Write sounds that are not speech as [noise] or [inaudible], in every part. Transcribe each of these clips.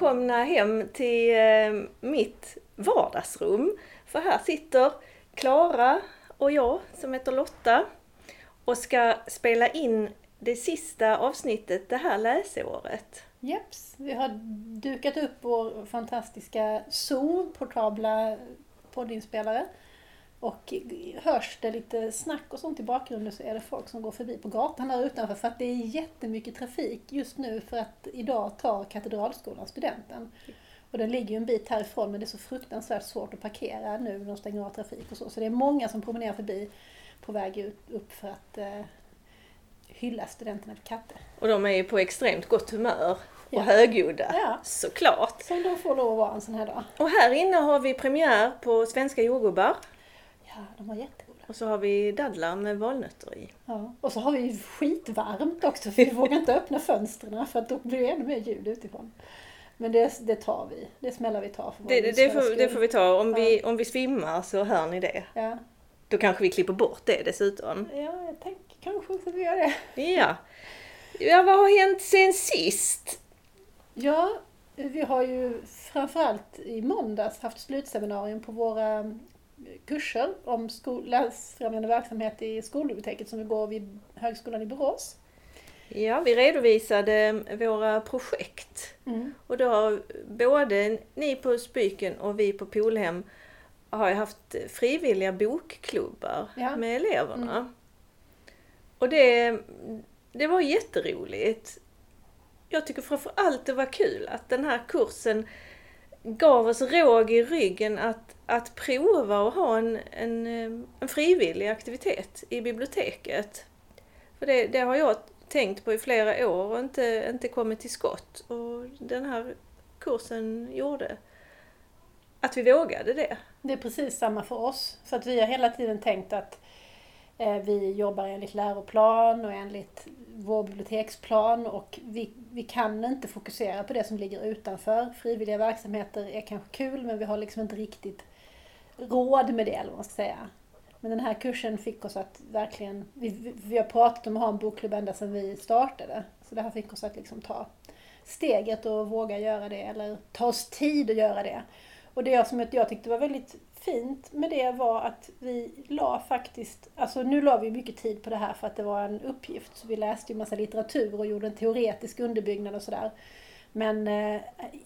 välkomna hem till eh, mitt vardagsrum. För här sitter Klara och jag som heter Lotta och ska spela in det sista avsnittet det här läsåret. Jeps, vi har dukat upp vår fantastiska Zoom-portabla poddinspelare. Och hörs det lite snack och sånt i bakgrunden så är det folk som går förbi på gatan där utanför för att det är jättemycket trafik just nu för att idag tar Katedralskolan studenten. Och den ligger ju en bit härifrån men det är så fruktansvärt svårt att parkera nu när de stänger av trafik och så. Så det är många som promenerar förbi på väg ut, upp för att eh, hylla studenterna till katte. Och de är ju på extremt gott humör och Ja. högljudda. Ja. Såklart! Som de får lov att vara en sån här dag. Och här inne har vi premiär på svenska jordgubbar. Ja, de var jättegoda. Och så har vi dadlar med valnötter i. Ja. Och så har vi skitvarmt också för vi vågar inte öppna fönstren för att då blir det ännu mer ljud utifrån. Men det, det tar vi. Det smällar vi tar för Det, det, det, får, det får vi ta. Om vi, om vi svimmar så hör ni det. Ja. Då kanske vi klipper bort det dessutom. ja, jag tänker kanske också att vi gör det. Ja. Ja, vad har hänt sen sist? Ja, vi har ju framförallt i måndags haft slutseminarium på våra kurser om läsfrämjande verksamhet i skolbiblioteket som vi går vid Högskolan i Borås. Ja, vi redovisade våra projekt. Mm. Och då har både ni på Spyken och vi på Polhem har haft frivilliga bokklubbar Ja. med eleverna. Och det, det var jätteroligt. Jag tycker framför allt det var kul att den här kursen gav oss råg i ryggen att, att prova att ha en, en, eh, en frivillig aktivitet i biblioteket. För det, det har jag tänkt på i flera år och inte, inte kommit till skott. Och den här kursen gjorde att vi vågade det. Det är precis samma för oss. För att vi har hela tiden tänkt att eh, vi jobbar enligt läroplan och enligt vår biblioteksplan och vi, vi kan inte fokusera på det som ligger utanför. Frivilliga verksamheter är kanske kul men vi har liksom inte riktigt råd med det eller vad man ska säga. Men den här kursen fick oss att verkligen, vi, vi, har pratat om att ha en bokklubb ända sedan vi startade. Så det här fick oss att liksom ta steget och våga göra det eller ta oss tid att göra det. Och det som jag tyckte var väldigt fint med det var att vi la faktiskt, alltså nu la vi mycket tid på det här för att det var en uppgift. Så vi läste ju massa litteratur och gjorde en teoretisk underbyggnad och sådär. Men eh,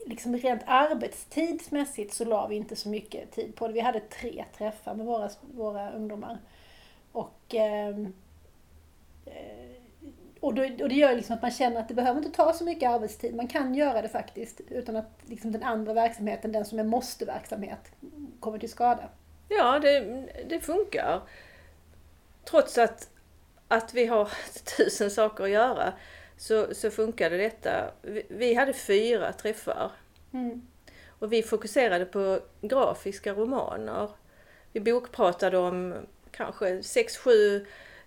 liksom rent arbetstidsmässigt så la vi inte så mycket tid på det. Vi hade tre träffar med våra, våra ungdomar. Och, ehm, eh, och, då, och det gör liksom att man känner att det behöver inte ta så mycket arbetstid. Man kan göra det faktiskt utan att liksom den andra verksamheten, den som är måste-verksamhet, kommer till skada. Ja, det, det funkar. Trots att, att vi har [laughs] tusen saker att göra så, så funkade detta. Vi, vi hade fyra träffar Mm. och vi fokuserade på grafiska romaner. Vi bokpratade om kanske sex, sju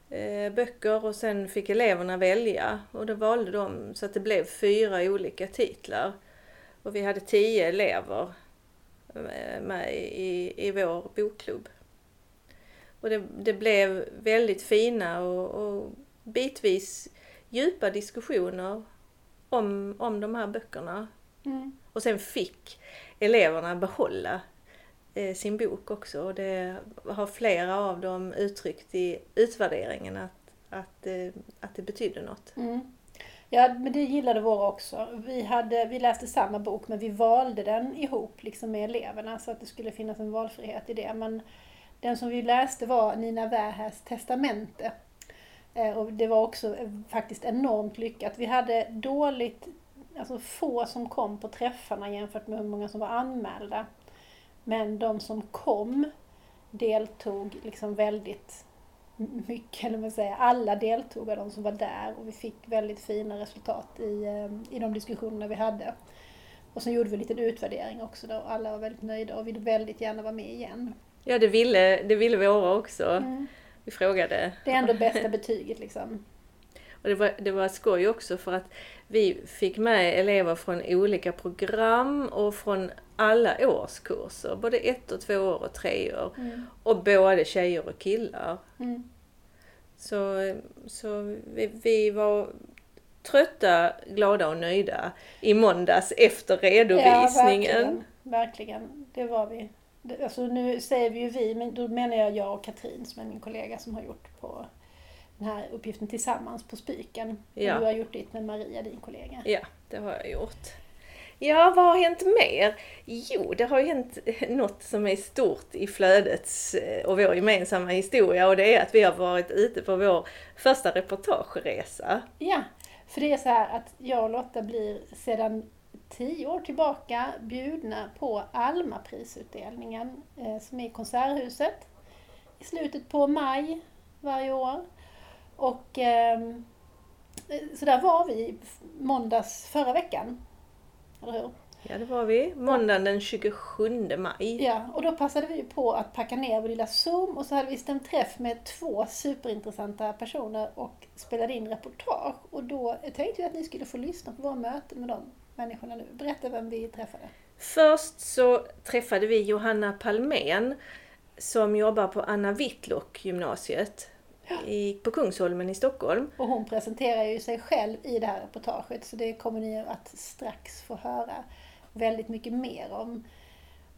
eh, böcker och sen fick eleverna välja och då valde de så att det blev fyra olika titlar. Och vi hade tio elever eh, med i, i vår bokklubb. Och det, det blev väldigt fina och, och bitvis djupa diskussioner om, om de här böckerna. Mm. Och sen fick eleverna behålla eh, sin bok också. Och det har flera av dem uttryckt i utvärderingen att, att, eh, att det betydde något. Mm. Ja, men det gillade våra också. Vi, hade, vi läste samma bok men vi valde den ihop liksom med eleverna så att det skulle finnas en valfrihet i det. Men den som vi läste var Nina Wähäs testamente. Eh, Och det var också eh, faktiskt enormt lyckat. Vi hade dåligt, alltså få som kom på träffarna jämfört med hur många som var anmälda. Men de som kom deltog liksom väldigt mycket, eller man säger, alla deltog av de som var där och vi fick väldigt fina resultat i, eh, i de diskussionerna vi hade. Och sen gjorde vi en liten utvärdering också där alla var väldigt nöjda och ville väldigt gärna vara med igen. Ja, det ville, det ville våra också. Vi frågade. Det är ändå bästa betyget liksom. Och det var, det var skoj också för att vi fick med elever från olika program och från alla årskurser. Både ett och två år och tre år. Och både tjejer och killar. Mm. Så, så vi, vi var trötta, glada och nöjda i måndags efter redovisningen. Ja, verkligen, verkligen. Det var vi. Alltså nu säger vi ju vi, men då menar jag jag och Katrin som är min kollega som har gjort på den här uppgiften tillsammans på Spiken. Ja. Du har gjort ditt med Maria, din kollega. Ja, det har jag gjort. Ja, vad har hänt mer? Jo, det har ju hänt [laughs] något som är stort i flödets eh, och vår gemensamma historia och det är att vi har varit ute på vår första reportageresa. Ja, för det är så här att jag och Lotta blir sedan tio år tillbaka bjudna på Alma-prisutdelningen eh, som är i Konserthuset i slutet på maj varje år. Och eh, så där var vi måndags förra veckan. Eller hur? Ja, det var vi. Måndagen den 27 maj. Ja, och då passade vi på att packa ner vår lilla Zoom och så hade vi stämt träff med två superintressanta personer och spelade in reportage. Och då tänkte vi att ni skulle få lyssna på våra möten med de människorna nu. Berätta vem vi träffade. Först så träffade vi Johanna Palmén som jobbar på Anna Whitlock gymnasiet i, på Kungsholmen i Stockholm. Och hon presenterar ju sig själv i det här reportaget så det kommer ni att strax få höra väldigt mycket mer om.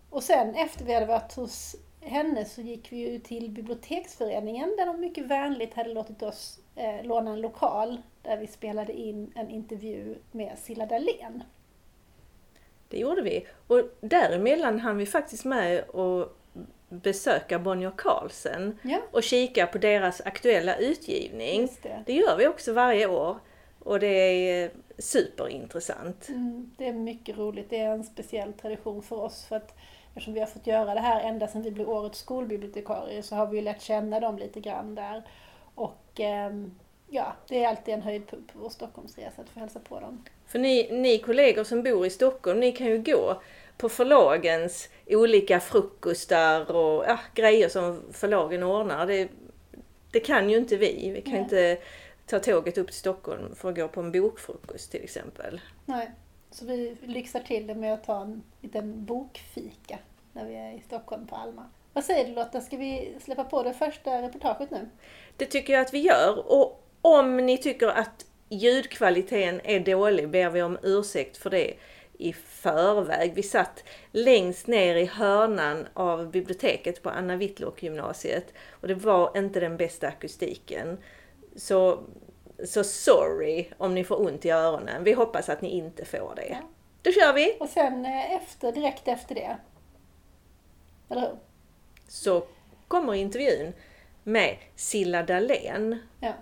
Och sen efter vi hade varit hos henne så gick vi ju till biblioteksföreningen där de mycket vänligt hade låtit oss eh, låna en lokal där vi spelade in en intervju med Silla Dahlén. Det gjorde vi. Och däremellan hann vi faktiskt med att besöka Bonnier Carlsen Ja, och kika på deras aktuella utgivning. det. Det gör vi också varje år och det är superintressant. Mm, det är mycket roligt. Det är en speciell tradition för oss. För att eftersom vi har fått göra det här ända sedan vi blev årets skolbibliotekarie så har vi lärt känna dem lite grann där. Och ehm, ja, det är alltid en höjdpunkt på vår Stockholmsresa att få hälsa på dem. För ni, ni kollegor som bor i Stockholm, ni kan ju gå på förlagens olika frukostar och ja, grejer som förlagen ordnar. Det, det kan ju inte vi. Vi kan Nej. inte ta tåget upp till Stockholm för att gå på en bokfrukost till exempel. Nej, så vi lyxar till det med att ta en liten bokfika när vi är i Stockholm på Alma. Vad säger du Lotta, ska vi släppa på det första reportaget nu? Det tycker jag att vi gör. Och om ni tycker att ljudkvaliteten är dålig ber vi om ursäkt för det i förväg. Vi satt längst ner i hörnan av biblioteket på Anna Whitlock gymnasiet och det var inte den bästa akustiken. Så, så sorry om ni får ont i öronen. Vi hoppas att ni inte får det. Ja. Då kör vi! Och sen eh, efter, direkt efter det, eller hur? Så kommer intervjun med Silla Dahlén. Ja.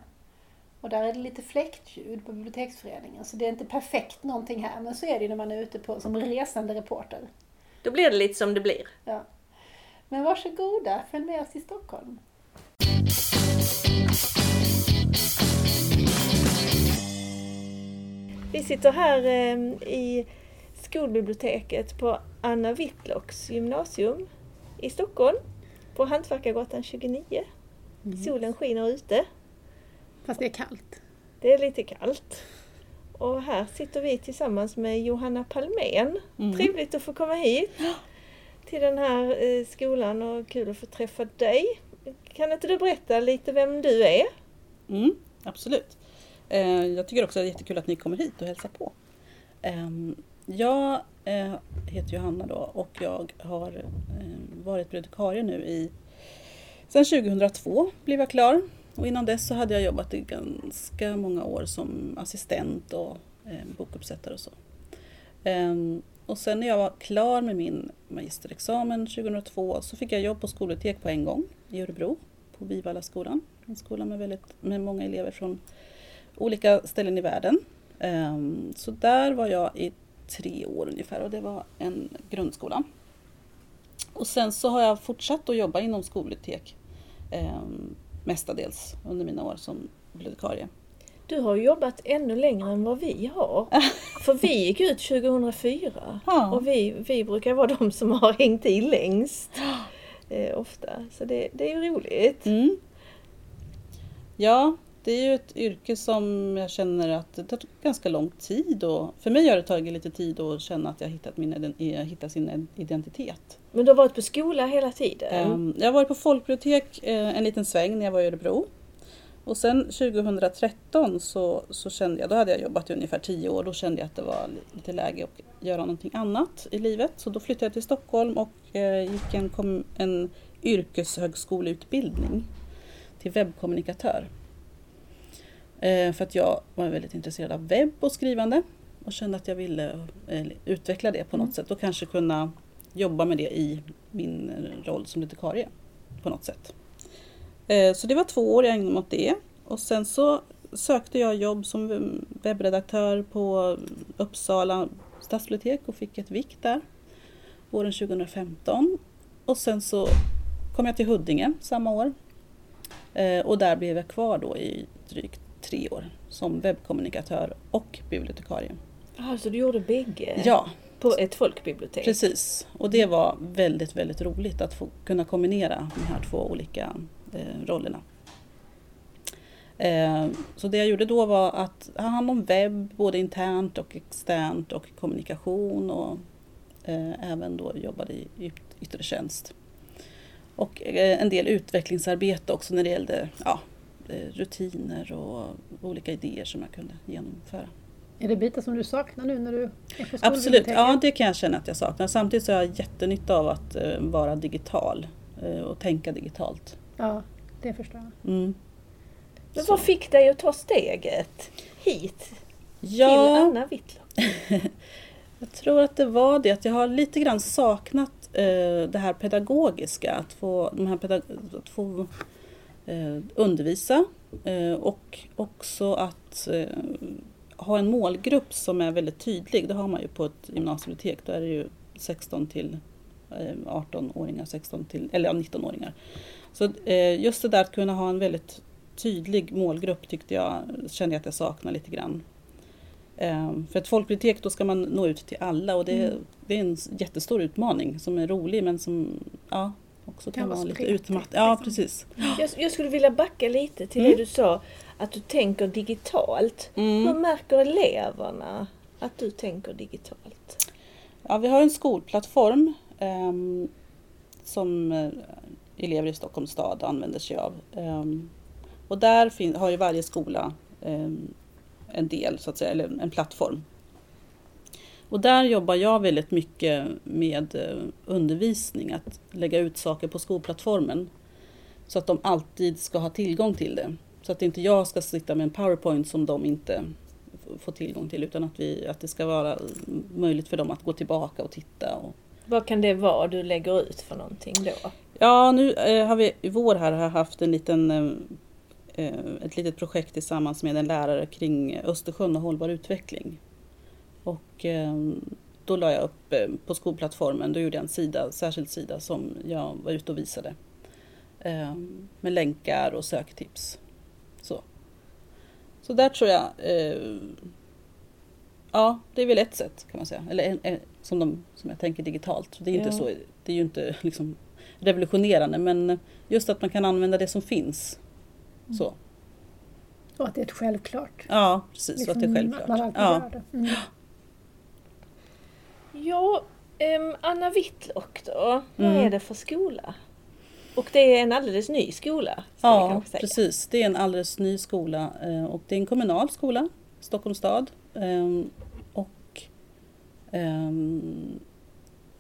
Och där är det lite fläktljud på biblioteksföreningen, så det är inte perfekt någonting här, men så är det när man är ute på, som resande reporter. Då blir det lite som det blir. Ja. Men varsågoda, följ med oss till Stockholm. Vi sitter här eh, i skolbiblioteket på Anna Whitlocks gymnasium i Stockholm. På Hantverkargatan 29. Solen skiner ute. Fast det är kallt. Det är lite kallt. Och här sitter vi tillsammans med Johanna Palmén. Mm. Trevligt att få komma hit till den här eh, skolan och kul att få träffa dig. Kan inte du berätta lite vem du är? Mm, absolut. Eh, jag tycker också att det är jättekul att ni kommer hit och hälsar på. Eh, jag eh, heter Johanna då och jag har varit bibliotekarie nu i Sen 2002 blev jag klar och innan dess så hade jag jobbat i ganska många år som assistent och eh, bokuppsättare och så. Ehm, och sen när jag var klar med min magisterexamen 2002 så fick jag jobb på skolbibliotek på en gång i Örebro på Vivallaskolan. En skola med, väldigt, med många elever från olika ställen i världen. Ehm, så där var jag i tre år ungefär och det var en grundskola. Och sen så har jag fortsatt att jobba inom skolbibliotek ehm, mestadels under mina år som bibliotekarie. Du har jobbat ännu längre än vad vi har. [laughs] För vi gick ut 2004 Ja. och vi, vi brukar vara de som har hängt i längst. [gasps] Eh, ofta. Så det, det är ju roligt. Mm. Ja, det är ju ett yrke som jag känner att det tar ganska lång tid och för mig har det tagit lite tid att känna att jag hittat, min, jag hittat sin identitet. Men du har varit på skola hela tiden? Ehm, Jag har varit på folkbibliotek eh, en liten sväng när jag var i Örebro. Och sen 2013 så, så kände jag, då hade jag jobbat i ungefär 10 år, då kände jag att det var lite läge att göra någonting annat i livet. Så då flyttade jag till Stockholm och eh, gick en, kom, en yrkeshögskoleutbildning till webbkommunikatör. Eh, för att jag var väldigt intresserad av webb och skrivande och kände att jag ville eh, utveckla det på något Mm. sätt och kanske kunna jobba med det i min roll som bibliotekarie på något sätt. Eh, Så det var två år jag ägnade mig åt det och sen så sökte jag jobb som webbredaktör på Uppsala stadsbibliotek och fick ett vik där våren 2015. Och sen så kom jag till Huddinge samma år Eh, och där blev jag kvar då i drygt tre år som webbkommunikatör och bibliotekarie. Alltså du gjorde bägge Ja, på ett folkbibliotek? precis. Och det var väldigt, väldigt roligt att få kunna kombinera de här två olika eh, rollerna. Eh, så det jag gjorde då var att ha hand om webb, både internt och externt och kommunikation och eh, även då jobbade i yt- yttre tjänst. Och eh, en del utvecklingsarbete också när det gällde ja, eh, rutiner och olika idéer som jag kunde genomföra. Är det bitar som du saknar nu när du är på Absolut, ja det kan jag känna att jag saknar. Samtidigt så har jag jättenytta av att eh, vara digital eh, och tänka digitalt. Ja, det förstår jag. Mm. Men Så. vad fick dig att ta steget hit till Ja, Anna Whitlock? [laughs] jag tror att det var det att jag har lite grann saknat eh, det här pedagogiska, att få, de här pedag- att få eh, undervisa eh, och också att eh, ha en målgrupp som är väldigt tydlig. Det har man ju på ett gymnasiebibliotek, då är det ju 16 till eh, 18-åringar, 16 till, eller ja, 19-åringar. Så eh, just det där att kunna ha en väldigt tydlig målgrupp tyckte jag, kände jag att jag saknade lite grann. Eh, För ett folkbibliotek då ska man nå ut till alla och det, Mm. det är en jättestor utmaning som är rolig men som ja, också kan, Kan vara lite utmattande. Ja liksom. precis. Jag, jag skulle vilja backa lite till Mm. det du sa, att du tänker digitalt. Hur Mm. märker eleverna att du tänker digitalt? Ja, vi har en skolplattform ehm, som eh, elever i Stockholms stad använder sig av. Ehm, och där har ju varje skola ehm, en del, så att säga, eller en plattform. Och där jobbar jag väldigt mycket med eh, undervisning, att lägga ut saker på skolplattformen. Så att de alltid ska ha tillgång till det. Så att inte jag ska sitta med en powerpoint som de inte får tillgång till utan att, vi, att det ska vara möjligt för dem att gå tillbaka och titta. Och, Vad kan det vara du lägger ut för någonting då? Ja, nu eh, har vi i vår här har haft en liten, eh, ett litet projekt tillsammans med en lärare kring Östersjön och hållbar utveckling. Och eh, då la jag upp eh, på skolplattformen, då gjorde jag en sida, särskild sida som jag var ute och visade. Eh, med länkar och söktips. Så, Så där tror jag, eh, ja det är väl ett sätt kan man säga. Eller en, en, som, de, som jag tänker digitalt. Det är, inte Ja. så, det är ju inte [laughs] liksom revolutionerande men just att man kan använda det som finns. Så. Och att det är ett självklart. Ja, precis. så att det är Liksom, Att man självklart. alltid Ja. gör det. Mm. Ja, ehm, Anna Whitlock då, vad Mm. är det för skola? Och det är en alldeles ny skola, Ja, precis. Det är en alldeles ny skola eh, och det är en kommunal skola, Stockholms stad. Och ehm,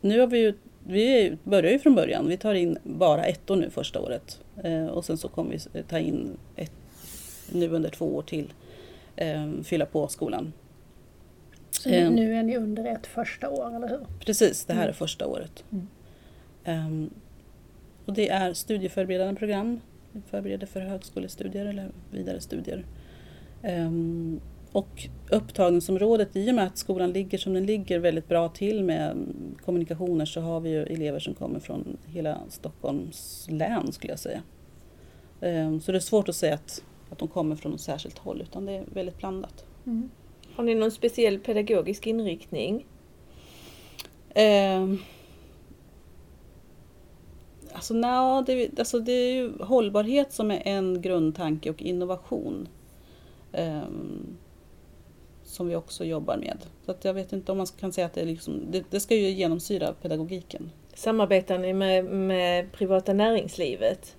nu har vi ju, vi börjar ju från början. Vi tar in bara ettor nu första året Eh, och sen så kommer vi ta in ett, nu under två år till, fylla på skolan. Så Ehm. nu är ni under ett första år, eller hur? Precis, det här Mm. är första året. Mm. Ehm, och det är studieförberedande program. Förbereder för högskolestudier eller vidare studier. Ehm, och upptagningsområdet, i och med att skolan ligger som den ligger väldigt bra till med mm, kommunikationer så har vi ju elever som kommer från hela Stockholms län skulle jag säga. Så det är svårt att säga att, att de kommer från något särskilt håll utan det är väldigt blandat. Mm. Har ni någon speciell pedagogisk inriktning? Eh, alltså, nja, det, alltså det är ju hållbarhet som är en grundtanke och innovation. Eh, som vi också jobbar med. Så jag vet inte om man kan säga att det är liksom, det, det ska ju genomsyra pedagogiken. Samarbetar ni med, med privata näringslivet?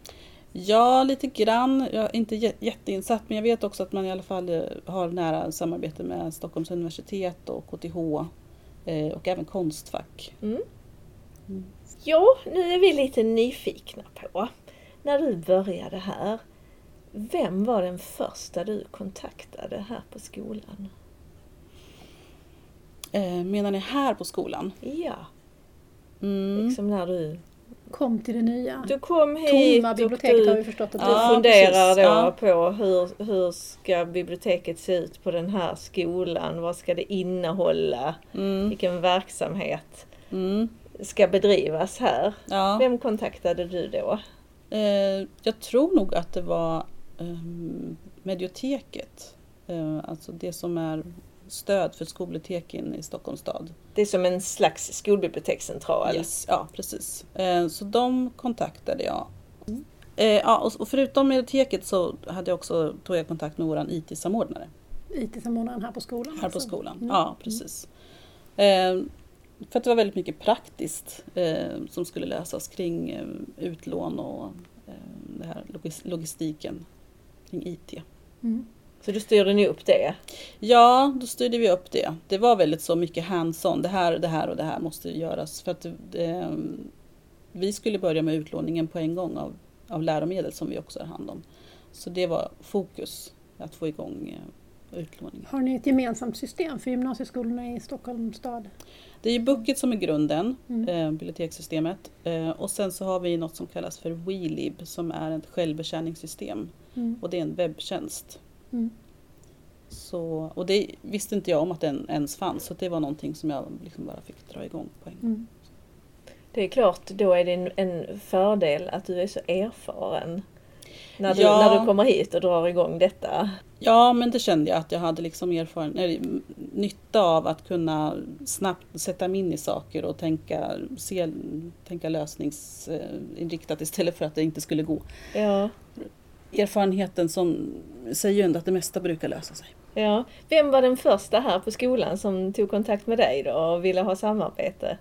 Ja, lite grann. Jag är inte jä- jätteinsatt men jag vet också att man i alla fall eh, har nära samarbete med Stockholms universitet och KTH eh, och även Konstfack. Mm. Mm. Ja, nu är vi lite nyfikna på, när du började här, vem var den första du kontaktade här på skolan? Eh, Menar ni här på skolan? Ja, Mm. liksom när du, Kom till det nya. du kom hit Tomma biblioteket har vi du, förstått att du Ja, funderar precis. då Ja. på hur, hur ska biblioteket se ut på den här skolan? Vad ska det innehålla? Mm. Vilken verksamhet Mm. ska bedrivas här? Ja. Vem kontaktade du då? Eh, jag tror nog att det var ehm, Medioteket. Eh, alltså det som är stöd för skolbiblioteken i Stockholms stad. Det är som en slags skolbibliotekscentral. Yes, ja, precis. Eh, så de kontaktade jag. Eh, ja, och, förutom Medioteket så hade jag också, tog jag kontakt med vår IT-samordnare IT-samordnaren här på skolan. här på alltså. skolan. Mm. Ja, precis. Eh, för att det var väldigt mycket praktiskt som skulle lösas kring utlån och det här logis- logistiken kring IT. Mm. Så du styrde ni upp det? Ja, då styrde vi upp det. Det var väldigt så mycket hands-on. Det här, det här och det här måste göras. För att eh, vi skulle börja med utlåningen på en gång av, av läromedel som vi också har hand om. Så det var fokus, att få igång eh, utlåningen. Har ni ett gemensamt system för gymnasieskolorna i Stockholms stad? Det är ju Bookit som är grunden, Mm. eh, bibliotekssystemet. Eh, och sen så har vi något som kallas för WeLib som är ett självbetjäningssystem. Mm. Och det är en webbtjänst. Mm. Så, och det visste inte jag om att den ens fanns, så det var någonting som jag liksom bara fick dra igång på en gång. Mm. Det är klart, då är det en, en fördel att du är så erfaren. När du, Ja. när du kommer hit och drar igång detta. Ja, men det kände jag att jag hade liksom erfaren, eller, m- nytta av att kunna snabbt sätta mig in i saker och tänka, se, tänka lösningsinriktat istället för att det inte skulle gå. Ja, Erfarenheten som säger ju ändå att det mesta brukar lösa sig. ja. Vem var den första här på skolan som tog kontakt med dig då och ville ha samarbete?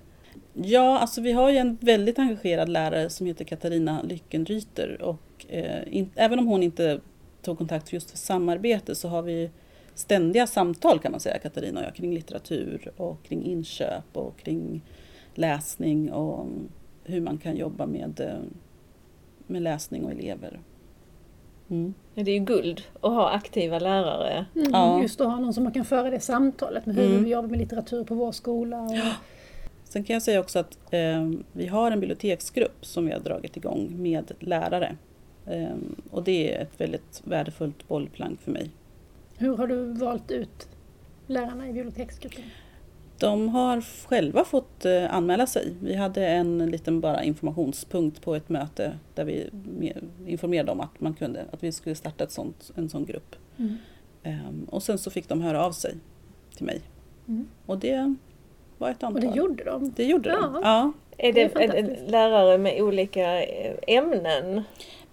Ja, alltså vi har ju en väldigt engagerad lärare som heter Katarina Lyckenryter och eh, in, även om hon inte tog kontakt just för samarbete så har vi ständiga samtal kan man säga, Katarina och jag, kring litteratur och kring inköp och kring läsning och hur man kan jobba med, eh, med läsning och elever. Mm. Ja, Det är ju guld att ha aktiva lärare. Mm. Ja. Just att ha någon som man kan föra det samtalet med. Hur Mm. vi jobbar med litteratur på vår skola. Och, Sen kan jag säga också att eh, vi har en biblioteksgrupp som vi har dragit igång med lärare. Eh, och det är ett väldigt värdefullt bollplank för mig. Hur har du valt ut lärarna i biblioteksgruppen? De har själva fått eh, anmäla sig. Vi hade en liten bara informationspunkt på ett möte där vi me- informerade om att, man kunde, att vi skulle starta ett sånt, en sån grupp. Mm. Ehm, och sen så fick de höra av sig till mig. Mm. Och det var ett Och antal. det gjorde de. Det gjorde de. Ja. Ja. Är Det det, är lärare med olika eh, ämnen?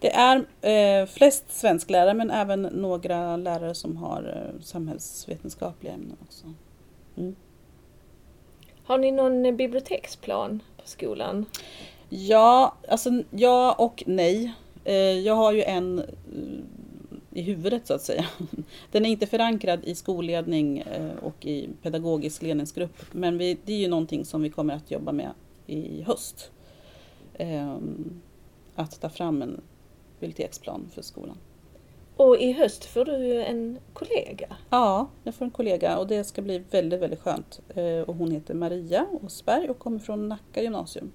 Det är eh, flest svensklärare men även några lärare som har eh, samhällsvetenskapliga ämnen också. Mm. Har ni någon eh, biblioteksplan på skolan? Ja, alltså ja och nej. Eh, jag har ju en eh, i huvudet så att säga. [laughs] Den är inte förankrad i skolledning och i pedagogisk ledningsgrupp. Men vi, det är ju någonting som vi kommer att jobba med i höst. Ehm, att ta fram en biblioteksplan för skolan. Och i höst får du en kollega. Ja, jag får en kollega och det ska bli väldigt, väldigt skönt. Eh, Och hon heter Maria Osberg och kommer från Nacka gymnasium.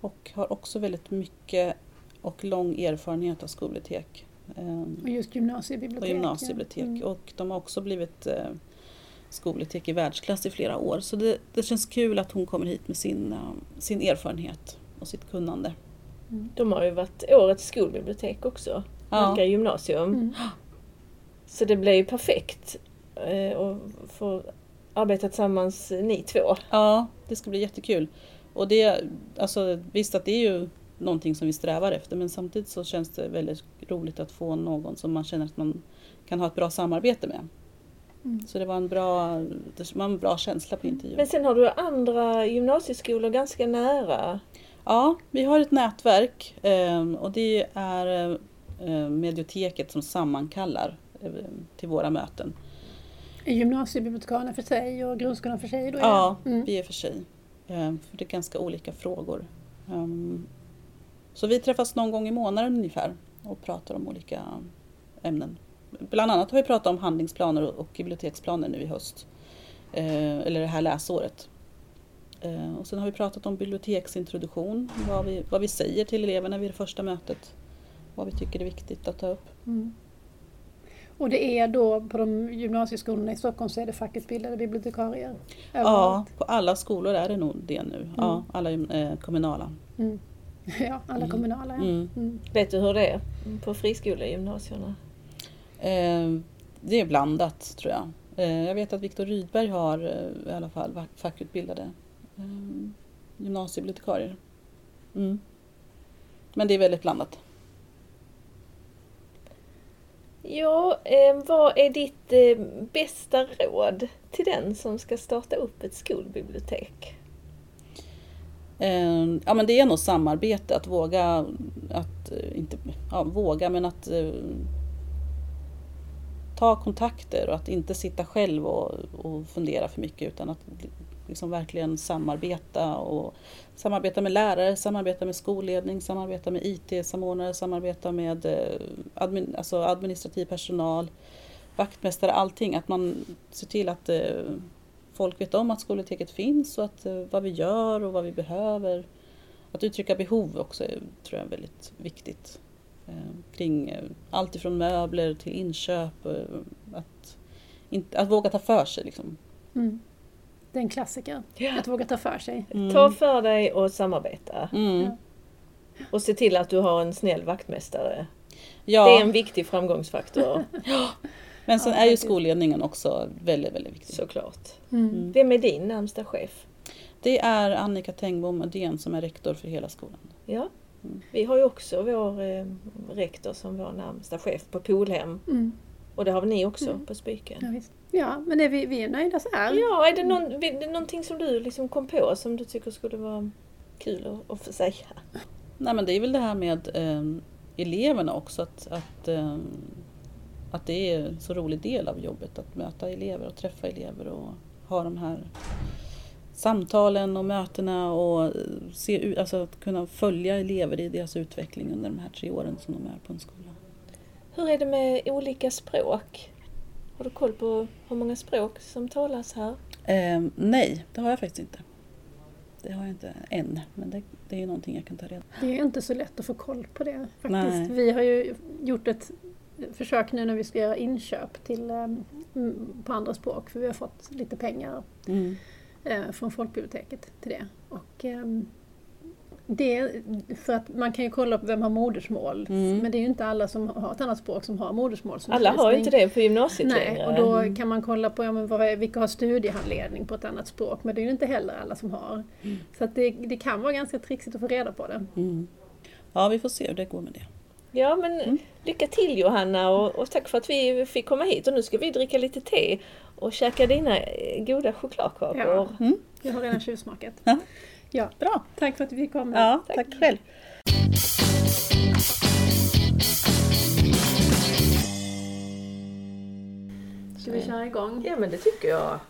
Och har också väldigt mycket och lång erfarenhet av skolbibliotek. eh, Och just gymnasiebibliotek. Och gymnasiebibliotek. Mm. Och de har också blivit eh, skolbibliotek i världsklass i flera år. Så det, det känns kul att hon kommer hit med sin, sin erfarenhet och sitt kunnande. Mm. De har ju varit årets skolbibliotek också. Nacka gymnasium. Mm. Så det blir ju perfekt eh, att få arbeta tillsammans eh, ni två. Ja, det ska bli jättekul. Och det, alltså, visst att det är ju någonting som vi strävar efter men samtidigt så känns det väldigt roligt att få någon som man känner att man kan ha ett bra samarbete med. Mm. Så det var en bra, det var en bra känsla på intervjun. Men sen har du andra gymnasieskolor ganska nära. Ja, vi har ett nätverk eh, och det är Medioteket som sammankallar eh, till våra möten. Gymnasiebibliotekarierna för sig och grundskolan för sig? Då är Ja? Mm. vi är för sig. Eh, För det är ganska olika frågor. Ehm, Så vi träffas någon gång i månaden ungefär och pratar om olika ämnen. Bland annat har vi pratat om handlingsplaner och- biblioteksplaner nu i höst. Eh, Eller det här läsåret. Eh, Och sen har vi pratat om biblioteksintroduktion, vad vi, vad vi säger till eleverna vid det första mötet. Vad vi tycker är viktigt att ta upp. Mm. Och det är då på de gymnasieskolorna i Stockholm så är det fackutbildade bibliotekarier? Ja, överallt? på alla skolor är det nog det nu. Ja, alla eh, kommunala. Mm. [laughs] Ja, alla Mm. kommunala. Ja. Mm. Mm. Vet du hur det är på friskolegymnasierna? Eh, det är blandat tror jag. Eh, jag vet att Viktor Rydberg har eh, i alla fall fackutbildade eh, gymnasiebibliotekarier. Mm. Men det är väldigt blandat. Ja, eh, vad är ditt eh, bästa råd till den som ska starta upp ett skolbibliotek? Eh, ja men det är nog samarbete, att våga, att inte, ja, våga men att ta kontakter och att inte sitta själv och, och fundera för mycket utan att liksom verkligen samarbeta och samarbeta med lärare, samarbeta med skolledning, samarbeta med IT-samordnare, samarbeta med eh, admin, alltså administrativ personal, vaktmästare, allting. Att man ser till att eh, folk vet om att skolbiblioteket finns och att, eh, vad vi gör och vad vi behöver. Att uttrycka behov också är, tror jag är väldigt viktigt. Kring allt ifrån möbler till inköp. Att, att våga ta för sig. Liksom. Mm. Det är en klassiker, att våga ta för sig. Mm. Ta för dig och samarbeta. Mm. Ja. Och se till att du har en snäll vaktmästare. Ja, Det är en viktig framgångsfaktor, [laughs] men sen Ja, är ju skolledningen också väldigt, väldigt viktig. såklart. Mm. Vem är din närmsta chef? Det är Annika Tengbom Ödén som är rektor för hela skolan. Ja, Mm. vi har ju också vår eh, rektor som vår närmsta chef på Polhem. Mm. Och det har ni också Mm. på Spyken? Ja, visst. Ja, men är vi, vi är nöjda så här. Ja, är det, någon, är det någonting som du liksom kom på som du tycker skulle vara kul att, att få säga? Nej men det är väl det här med eh, eleverna också. Att, att, eh, att det är en så rolig del av jobbet att möta elever och träffa elever och ha de här samtalen och mötena och eh, se, ut- alltså att kunna följa elever i deras utveckling under de här tre åren som de är på en skola. Hur är det med olika språk? Har du koll på hur många språk som talas här? Eh, nej, det har jag faktiskt inte. Det har jag inte än, men det, det är ju någonting jag kan ta reda på. Det är inte så lätt att få koll på det faktiskt. Nej. Vi har ju gjort ett försök nu när vi ska göra inköp till, um, på andra språk för vi har fått lite pengar Mm. eh, från folkbiblioteket till det. Och, ehm, det för att man kan ju kolla upp vem har modersmål Mm. men det är ju inte alla som har ett annat språk som har modersmål som Alla har ju inte det på gymnasiet Nej, längre. och då kan man kolla på ja, men vad är, vilka har studiehandledning på ett annat språk men det är ju inte heller alla som har. Så att det, det kan vara ganska trixigt att få reda på det. Mm. Ja, vi får se hur det går med det. Ja men Mm. lycka till Johanna och, och tack för att vi fick komma hit och nu ska vi dricka lite te och käka dina eh, goda chokladkakor. Ja. Mm. Jag har redan tjuvsmakat. Ja. Bra! tack för att vi fick komma. Ja, tack själv! Ska vi köra igång? Ja men det tycker jag.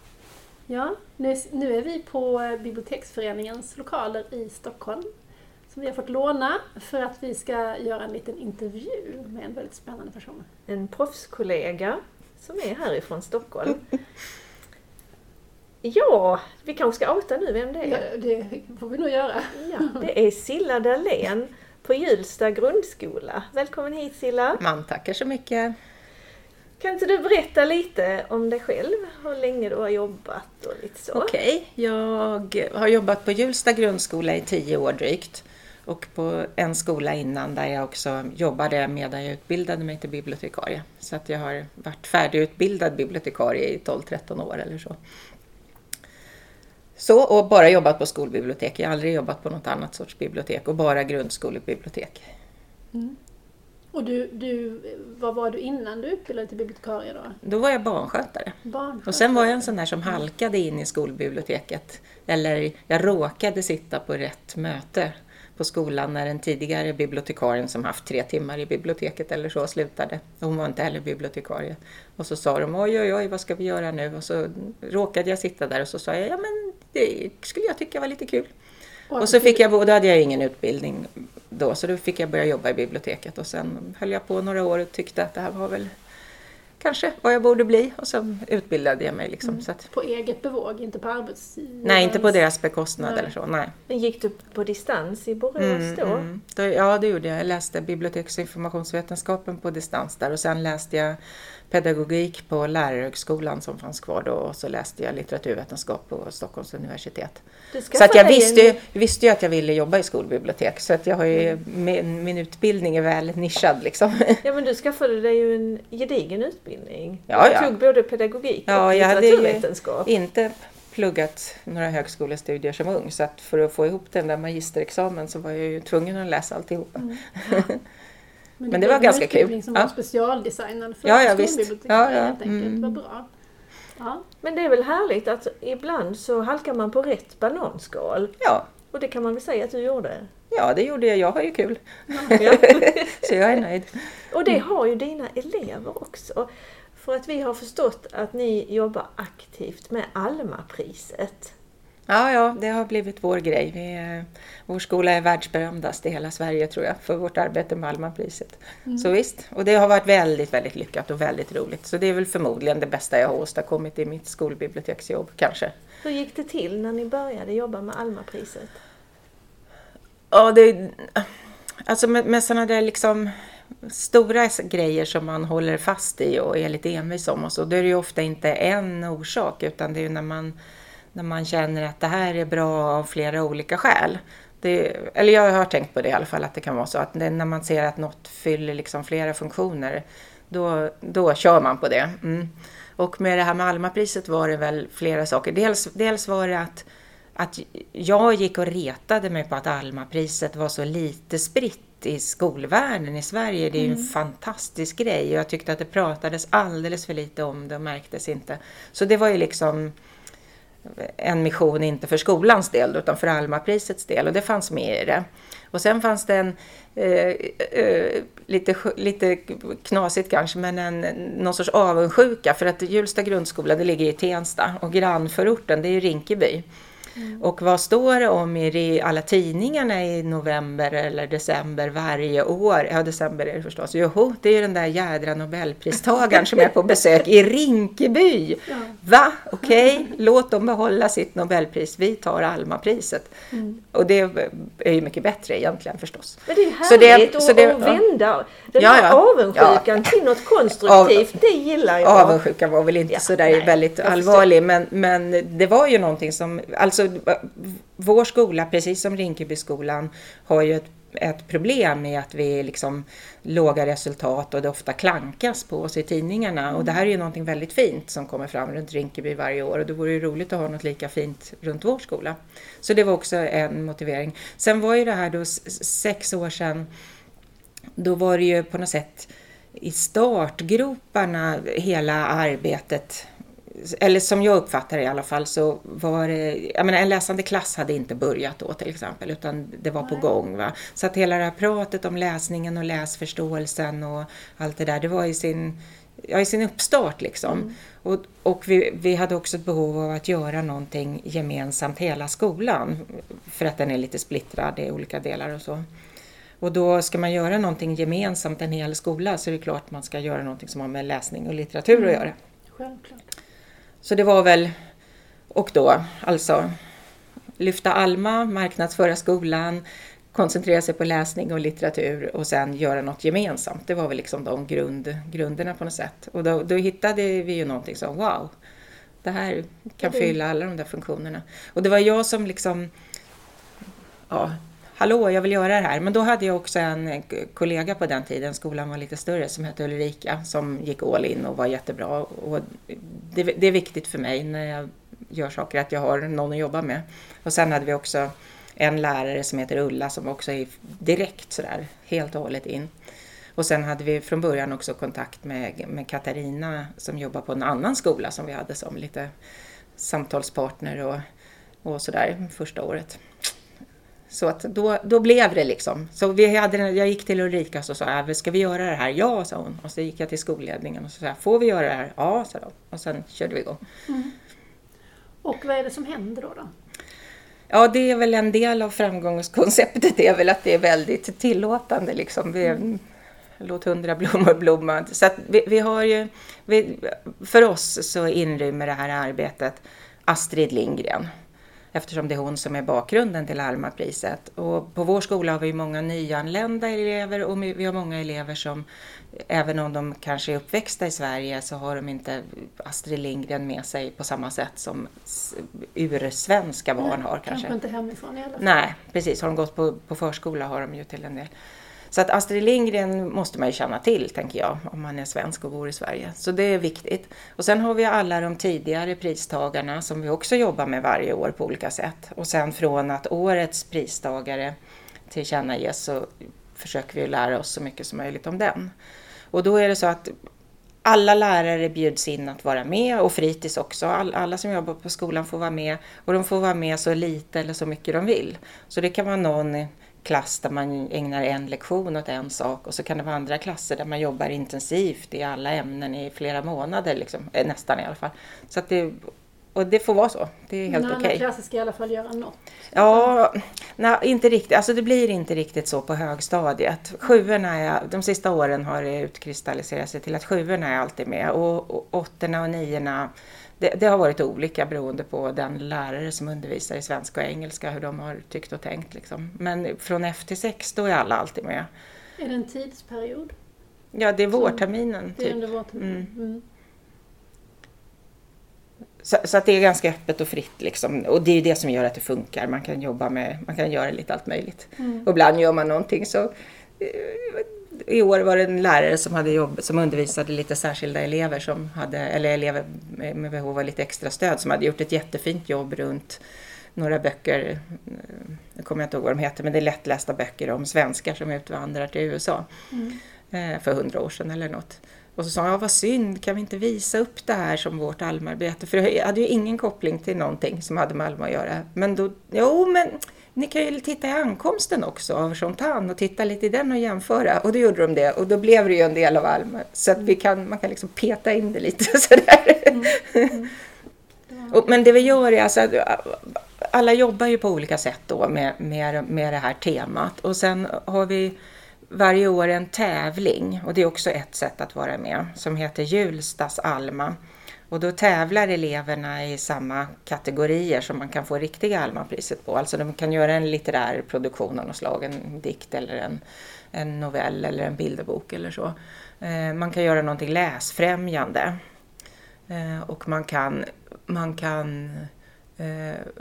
Ja, nu, nu är vi på eh, Biblioteksföreningens lokaler i Stockholm. Som vi har fått låna för att vi ska göra en liten intervju med en väldigt spännande person. En proffskollega som är härifrån Stockholm. [laughs] Ja, vi kanske ska outa nu vem det är. Ja, det får vi nog göra. Ja, det är Silla Dahlén på Hjulsta grundskola. Välkommen hit Silla! Man tackar så mycket. Kan inte du berätta lite om dig själv? Hur länge du har jobbat och lite så? Okej, jag har jobbat på Hjulsta grundskola i tio år drygt. Och på en skola innan där jag också jobbade medan jag utbildade mig till bibliotekarie. Så att jag har varit färdigutbildad bibliotekarie i 12-13 år eller så. Så, och bara jobbat på skolbibliotek. Jag har aldrig jobbat på något annat sorts bibliotek och bara grundskolebibliotek. Och du, du, vad var du innan du utbildade till bibliotekarie då? Då var jag barnskötare. Barnskötare? Och sen var jag en sån där som halkade in i skolbiblioteket. Eller jag råkade sitta på rätt möte på skolan när den tidigare bibliotekarien som haft tre timmar i biblioteket eller så slutade. Hon var inte heller bibliotekarie. Och så sa de oj oj oj vad ska vi göra nu? Och så råkade jag sitta där och så sa jag ja men det skulle jag tycka var lite kul. Och så fick jag, och då hade jag ingen utbildning då, så då fick jag börja jobba i biblioteket och sen höll jag på några år och tyckte att det här var väl kanske vad jag borde bli och så utbildade jag mig. Liksom, Mm. så att, På eget bevåg, inte på arbetsgivaren? nej, inte på deras bekostnad Nej. eller så. Nej. Men gick du på distans i Borås Mm, då? mm. då? Ja, det gjorde jag. Jag läste biblioteks och informationsvetenskapen på distans där och sen läste jag pedagogik på lärarhögskolan som fanns kvar då och så läste jag litteraturvetenskap på Stockholms universitet. Du Så att jag visste ju, visste ju att jag ville jobba i skolbibliotek så att jag har ju, min, min utbildning är väl nischad liksom. Ja men du skaffade dig ju en gedigen utbildning. Ja, du ja. tog både pedagogik Ja, och jag hade ju- litteraturvetenskap. Inte pluggat några högskolestudier som ung så att för att få ihop den där magisterexamen så var jag ju tvungen att läsa alltihopa. [laughs] Men det blev var en ganska kul. utbildning som Ja. var specialdesignad för Ja, ja, visst. skolbibliotekarier Ja, ja. helt enkelt. Mm. Vad bra. Ja. Men det är väl härligt att ibland så halkar man på rätt bananskal. Ja, Och det kan man väl säga att du gjorde? ja, det gjorde jag. Jag har ju kul. Ja. [laughs] Så jag är nöjd. Och det har ju dina elever också. För att vi har förstått att ni jobbar aktivt med Alma-priset. Ja, ja, det har blivit vår grej. Vi, vår skola är världsberömdast i hela Sverige tror jag för vårt arbete med Almapriset. Så visst, och det har varit väldigt, väldigt lyckat och väldigt roligt. Så det är väl förmodligen det bästa jag har åstadkommit i mitt skolbiblioteksjobb kanske. Hur gick det till när ni började jobba med Alma-priset? Ja, det, alltså med, med sådana där liksom stora grejer som man håller fast i och är lite envis om och så, då är det ju ofta inte en orsak utan det är ju när man, när man känner att det här är bra av flera olika skäl. Det, eller jag har tänkt på det i alla fall, att det kan vara så att det, när man ser att något fyller liksom flera funktioner, då, då kör man på det. Mm. Och med det här med Almapriset var det väl flera saker. Dels, dels var det att att jag gick och retade mig på att Almapriset var så lite spritt i skolvärlden i Sverige. Det är ju en fantastisk grej och jag tyckte att det pratades alldeles för lite om det och märktes inte. Så det var ju liksom en mission, inte för skolans del utan för Almaprisets del och det fanns med i det. Och sen fanns det en, eh, eh, lite, lite knasigt kanske, men en, någon sorts avundsjuka för att Hjulsta grundskola det ligger i Tensta och grannförorten det är ju Rinkeby. Och vad står det om i alla tidningarna i november eller december varje år? Ja, december är det förstås. Jo, det är ju den där jädra nobelpristagaren som är på besök i Rinkeby. Va? Okej, låt dem behålla sitt nobelpris. Vi tar Almapriset. Och det är ju mycket bättre egentligen förstås. Men det är ju Så det- härligt så det- att vända den Ja, ja. avundsjukan till något konstruktivt. Det gillar jag. Avundsjukan var väl inte Ja, sådär nej, väldigt allvarlig men, men det var ju någonting som, alltså vår skola precis som Rinkebyskolan har ju ett, ett problem med att vi liksom låga resultat och det ofta klankas på oss i tidningarna och det här är ju någonting väldigt fint som kommer fram runt Rinkeby varje år och det vore ju roligt att ha något lika fint runt vår skola. Så det var också en motivering. Sen var ju det här då sex år sedan då var det ju på något sätt i startgroparna hela arbetet. Eller som jag uppfattar det i alla fall så var det, jag menar en läsande klass hade inte börjat då till exempel utan det var på gång. Va? Så att hela det här pratet om läsningen och läsförståelsen och allt det där det var i sin, ja, i sin uppstart liksom. Och, och vi, vi hade också ett behov av att göra någonting gemensamt hela skolan för att den är lite splittrad i olika delar och så. Och då ska man göra någonting gemensamt en hel skola så är det klart man ska göra någonting som har med läsning och litteratur att göra. Självklart. Så det var väl, och då alltså lyfta Alma, marknadsföra skolan, koncentrera sig på läsning och litteratur och sen göra något gemensamt. Det var väl liksom de grund, grunderna på något sätt. Och då, då hittade vi ju någonting som wow, det här kan fylla alla de där funktionerna. Och det var jag som liksom, ja, hallå, jag vill göra det här. Men då hade jag också en kollega på den tiden, skolan var lite större, som hette Ulrika, som gick all in och var jättebra. Och det, det är viktigt för mig när jag gör saker, att jag har någon att jobba med. Och sen hade vi också en lärare som heter Ulla som också är direkt sådär, helt och hållet in. Och sen hade vi från början också kontakt med, med Katarina som jobbar på en annan skola som vi hade som lite samtalspartner och, och sådär första året. Så att då, då blev det liksom. Så vi hade, jag gick till Ulrika och så sa jag, ska vi göra det här? Ja, sa hon. Och så gick jag till skolledningen och så sa jag, får vi göra det här? Ja, sa de. Och sen körde vi igång. Och vad är det som händer då? då? Ja, det är väl en del av framgångskonceptet, det är väl att det är väldigt tillåtande liksom. Vi, Låt hundra blommor blomma. Så vi, vi har ju, vi, för oss så inrymmer det här arbetet Astrid Lindgren. Eftersom det är hon som är bakgrunden till Almapriset. Och på vår skola har vi många nyanlända elever och vi har många elever som, även om de kanske är uppväxta i Sverige, så har de inte Astrid Lindgren med sig på samma sätt som ursvenska barn har kanske. Kanske inte hemifrån i alla fall. Nej, precis. Har de gått på, på förskola har de ju till en del. Så att Astrid Lindgren måste man ju känna till, tänker jag, om man är svensk och bor i Sverige. Så det är viktigt. Och sen har vi alla de tidigare pristagarna som vi också jobbar med varje år på olika sätt. Och sen från att årets pristagare tillkännages så försöker vi lära oss så mycket som möjligt om den. Och då är det så att alla lärare bjuds in att vara med och fritids också. All, alla som jobbar på skolan får vara med och de får vara med så lite eller så mycket de vill. Så det kan vara någon klass där man ägnar en lektion åt en sak och så kan det vara andra klasser där man jobbar intensivt i alla ämnen i flera månader, liksom. Eh, nästan i alla fall. Så att det, och det får vara så, det är helt Men okej. alla klasser ska i alla fall göra något. Ja, nej, inte riktigt. Alltså det blir inte riktigt så på högstadiet. Sjuorna är, de sista åren har det utkristalliserat sig till att sjuorna är alltid med och, och åttorna och niorna det, det har varit olika beroende på den lärare som undervisar i svenska och engelska, hur de har tyckt och tänkt. Liksom. Men från F till 6 då är alla alltid med. Är det en tidsperiod? Ja, det är vårterminen. Det är Typ. vårterminen? Mm. Så, så att det är ganska öppet och fritt liksom. Och det är det som gör att det funkar. Man kan jobba med, man kan göra lite allt möjligt. Och ibland gör man någonting så eh, i år var det en lärare som, hade jobb, som undervisade lite särskilda elever, som hade, eller elever med behov av lite extra stöd, som hade gjort ett jättefint jobb runt några böcker, jag kommer inte ihåg vad de heter, men det är lättlästa böcker om svenskar som utvandrar till USA eh, för hundra år sedan eller något. Och så sa han, ja, vad synd, kan vi inte visa upp det här som vårt Alma-arbete? För jag hade ju ingen koppling till någonting som hade med Alma att göra. Men då, jo men ni kan ju titta i ankomsten också av Chantan och titta lite i den och jämföra. Och då gjorde de det och då blev det ju en del av Alma. Så att vi kan, man kan liksom peta in det lite [laughs] sådär. [laughs] Och, men det vi gör är alltså alla jobbar ju på olika sätt då med, med, med det här temat. Och sen har vi varje år en tävling och det är också ett sätt att vara med som heter Hjulstas Alma. Och då tävlar eleverna i samma kategorier som man kan få riktiga Almapriset på. Alltså de kan göra en litterär produktion av något slag, en dikt eller en, en novell eller en bilderbok eller så. Eh, man kan göra någonting läsfrämjande. Eh, och man kan, man kan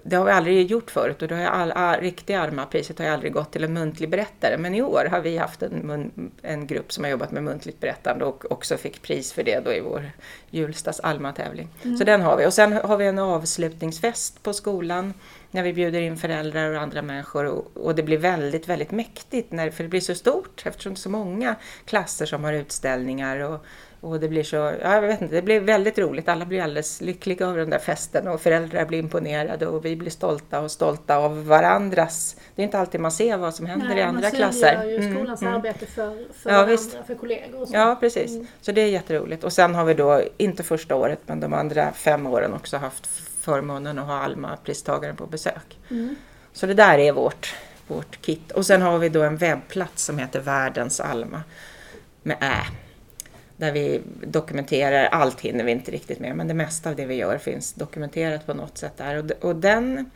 det har vi aldrig gjort förut och det har jag all, all, riktiga Alma-priset har jag aldrig gått till en muntlig berättare. Men i år har vi haft en, mun, en grupp som har jobbat med muntligt berättande och också fick pris för det då i vår Hjulstas Alma-tävling. Så den har vi. Och sen har vi en avslutningsfest på skolan när vi bjuder in föräldrar och andra människor och, och det blir väldigt, väldigt mäktigt när, för det blir så stort eftersom det är så många klasser som har utställningar och, och det blir så, ja, jag vet inte, det blir väldigt roligt. Alla blir alldeles lyckliga över den där festen och föräldrar blir imponerade och vi blir stolta och stolta av varandras. Det är inte alltid man ser vad som händer Nej, i andra man klasser. synliggör ju Mm, skolans mm. arbete för, för Ja, varandra, visst. för kollegor och så. Ja, precis. Så det är jätteroligt. Och sen har vi då, inte första året, men de andra fem åren också haft förmånen att ha Alma-pristagaren på besök. Mm. Så det där är vårt, vårt kit. Och sen har vi då en webbplats som heter Världens Alma med Ä. Där vi dokumenterar, allt hinner vi inte riktigt med, men det mesta av det vi gör finns dokumenterat på något sätt där. Och, och den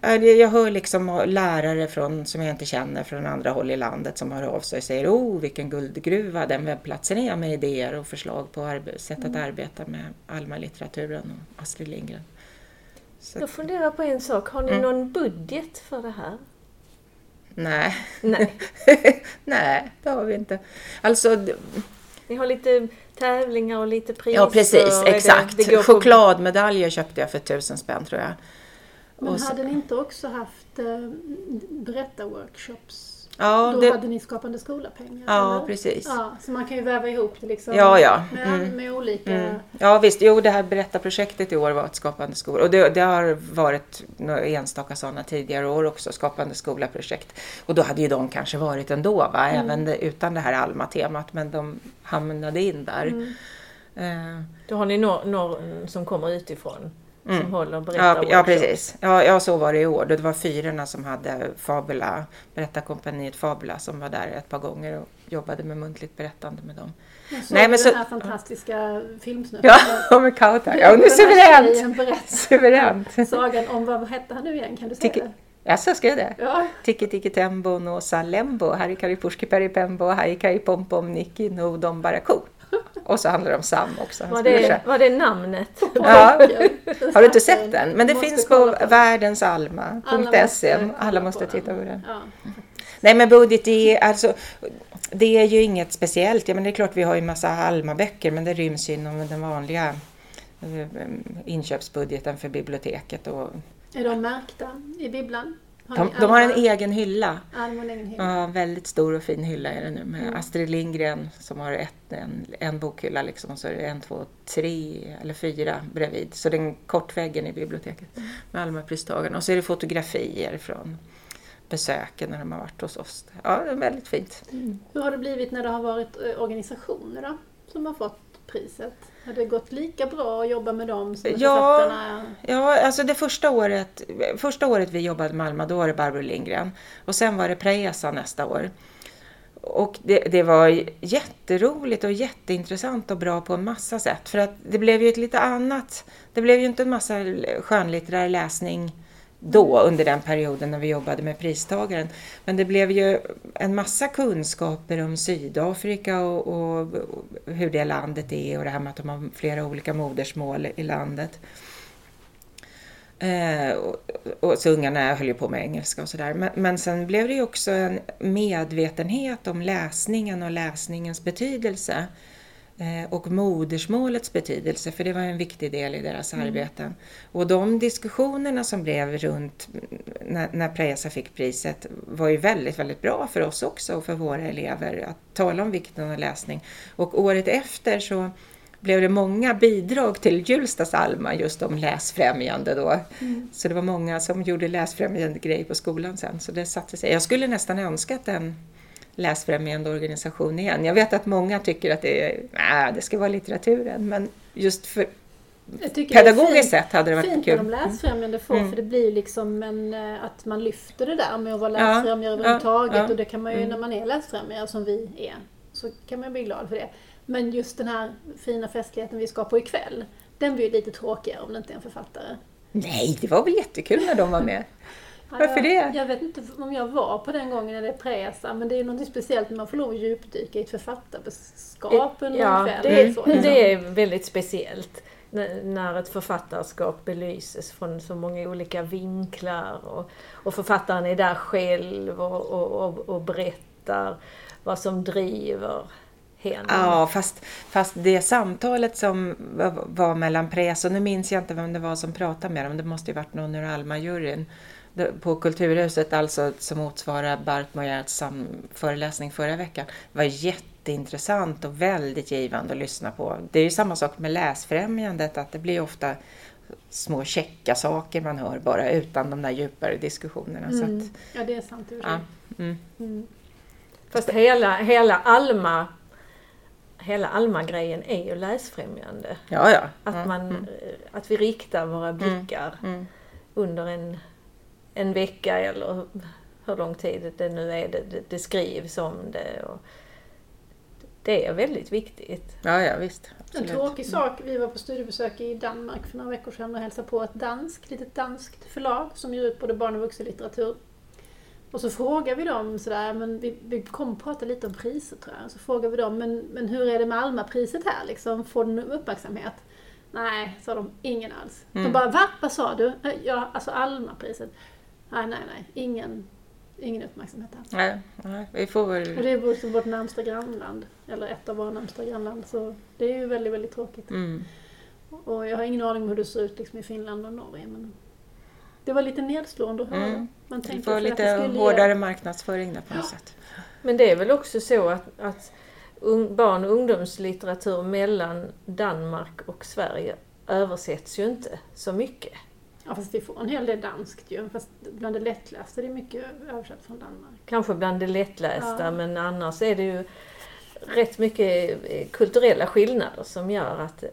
det- Jag hör liksom lärare från, som jag inte känner från andra håll i landet som hör av sig och säger oh vilken guldgruva den webbplatsen är med idéer och förslag på arbe- sätt att arbeta med Alma-litteraturen och Astrid Lindgren. Så, Jag funderar på en sak. Har ni Mm. någon budget för det här? Nej. Nej. [laughs] nej, det har vi inte. Alltså, Ni har lite tävlingar och lite priser? ja precis, det- exakt. det på- Chokladmedaljer köpte jag för tusen spänn tror jag. Men Och så- hade ni inte också haft äh, berättarworkshops? Ja, Då det, hade ni Skapande skola-pengar? ja eller? precis. Ja, så man kan ju väva ihop det liksom Ja, ja. Med, Mm. med olika... Mm. Ja visst, jo det här berättarprojektet i år var ett Skapande skola och det, det har varit några enstaka sådana tidigare år också, Skapande skola-projekt. Och då hade ju de kanske varit ändå, va? Mm. även det, utan det här Alma-temat, men de hamnade in där. Mm. Eh, Då har ni någon någon som kommer utifrån som Mm. håller och berättar Ja, ja workshops. precis. Ja, ja, så var det i år. Det var Fyrorna som hade Fabula, berättarkompaniet Fabula som var där ett par gånger och jobbade med muntligt berättande med dem. Jag såg Nej, men den så- här fantastiska filmsnutten. Ja, med Kautar. [laughs] Ja, nu här suveränt! Suveränt! Sagan om, vad hette han nu igen? Kan du säga Tiki- det? Jaså, ska jag det? Ja, Tiki Tiki Tembo no Salembo, Harikari Pushki Peri Pembo, Haikai Pompom Niki no Dom Baraku. Och så handlar det om Sam också, Var det, var det namnet? Ja. pojken. Har du inte sett den? Men det finns på den. världensalma.se. Alla kolla måste på titta på den. Ja. Nej men budget det är alltså det är ju inget speciellt. Ja, men det är klart vi har ju massa Alma-böcker men det ryms ju inom den vanliga eh, inköpsbudgeten för biblioteket. Och Är de märkta i bibblan? Har de, de har en egen hylla. Ja, de har en egen hylla. Ja, väldigt stor och fin hylla är det nu med Mm. Astrid Lindgren som har ett, en, en bokhylla liksom och så är det en, två, tre eller fyra bredvid. Så det är en kortväggen i biblioteket med Alma-pristagarna. Och så är det fotografier från besöken när de har varit hos oss. Ja, det är väldigt fint. Hur har det blivit när det har varit eh, organisationer då, som har fått priset? Har det gått lika bra att jobba med dem som med Ja. författarna? Ja, alltså det första året, första året vi jobbade med Alma, då var det Barbro Lindgren. Och sen var det Presa nästa år. Och det, det var jätteroligt och jätteintressant och bra på en massa sätt. För att det blev ju ett lite annat, det blev ju inte en massa skönlitterär läsning då under den perioden när vi jobbade med pristagaren. Men det blev ju en massa kunskaper om Sydafrika och, och hur det landet är och det här med att de har flera olika modersmål i landet. Eh, och, och så ungarna höll ju på med engelska och sådär. Men, men sen blev det ju också en medvetenhet om läsningen och läsningens betydelse. Eh, och modersmålets betydelse, för det var en viktig del i deras arbeten. Och de diskussionerna som blev runt när, när Presa fick priset var ju väldigt, väldigt bra för oss också och för våra elever att tala om vikten av läsning. Och året efter så blev det många bidrag till Hjulstas Alma just om läsfrämjande då. Så det var många som gjorde läsfrämjande grejer på skolan sen. Så det satte sig. Jag skulle nästan önskat en läsfrämjande organisation igen. Jag vet att många tycker att det, är, nej, det ska vara litteraturen, men just för pedagogiskt fint- sett hade det varit Fint kul. när de läsfrämjande får, Mm. för det blir ju liksom en, eh, att man lyfter det där med att vara Ja, läsfrämjare ja, överhuvudtaget. ja. Och det kan man ju, Mm. när man är läsfrämjare som vi är, så kan man bli glad för det. Men just den här fina festligheten vi ska på ikväll, den blir ju lite tråkigare om det inte är en författare. Nej, det var väl jättekul när de var med. Varför jag, det? Jag vet inte om jag var på den gången när det är Presa, men det är ju något speciellt när man får lov att djupdyka i ett författarskap under en Ja, kväll. det, så, det är väldigt speciellt när ett författarskap belyses från så många olika vinklar och, och författaren är där själv och, och, och, och berättar vad som driver henne. Ja, fast, fast det samtalet som var- mellan Pres och nu minns jag inte vem det var som pratade med dem, det måste ju varit någon ur Alma-juryn på Kulturhuset, alltså som motsvarar Bart sam- föreläsning förra veckan. Det var jätteintressant och väldigt givande att lyssna på. Det är ju samma sak med läsfrämjandet, att det blir ofta små checka saker man hör bara utan de där djupare diskussionerna. Mm. att, Ja, det är sant ja, mm. Mm. Fast hela, hela Alma Hela Alma-grejen är ju läsfrämjande. ja, ja. Att, man, Mm. eh, att vi riktar våra blickar Mm. under en, en vecka eller hur- lång tid det nu är det, det, det skrivs om det. Och det är väldigt viktigt. Ja, ja, visst. En Absolut. tråkig sak, vi var på studiebesök i Danmark för några veckor sedan och hälsade på ett danskt, litet danskt förlag som ger ut både barn och vuxenlitteratur. Och så frågar vi dem sådär, men vi, vi kom att prata lite om priser tror jag. Så frågar vi dem, men, men hur är det med Alma-priset här liksom? Får den uppmärksamhet? Nej, sa de, ingen alls. De Mm. bara, va? Vad sa du? "Eh, Ja, alltså Alma-priset. Nej, nej, nej, ingen, ingen uppmärksamhet där. Nej, nej, vi får väl... Och det är vårt, vårt närmsta grannland, eller ett av våra närmsta grannland, så det är ju väldigt, väldigt tråkigt. Mm. Och jag har ingen aning om hur det ser ut liksom i Finland och Norge. Men Det var lite nedslående att höra. Mm. Man för att lite det hårdare ge... marknadsföring där på något sätt. Men det är väl också så att, att un, barn och ungdomslitteratur mellan Danmark och Sverige översätts ju inte så mycket. Ja, fast vi får en hel del danskt ju. Fast bland det lättlästa är det mycket översatt från Danmark. Kanske bland det lättlästa Ja. men annars är det ju rätt mycket eh, kulturella skillnader som gör att,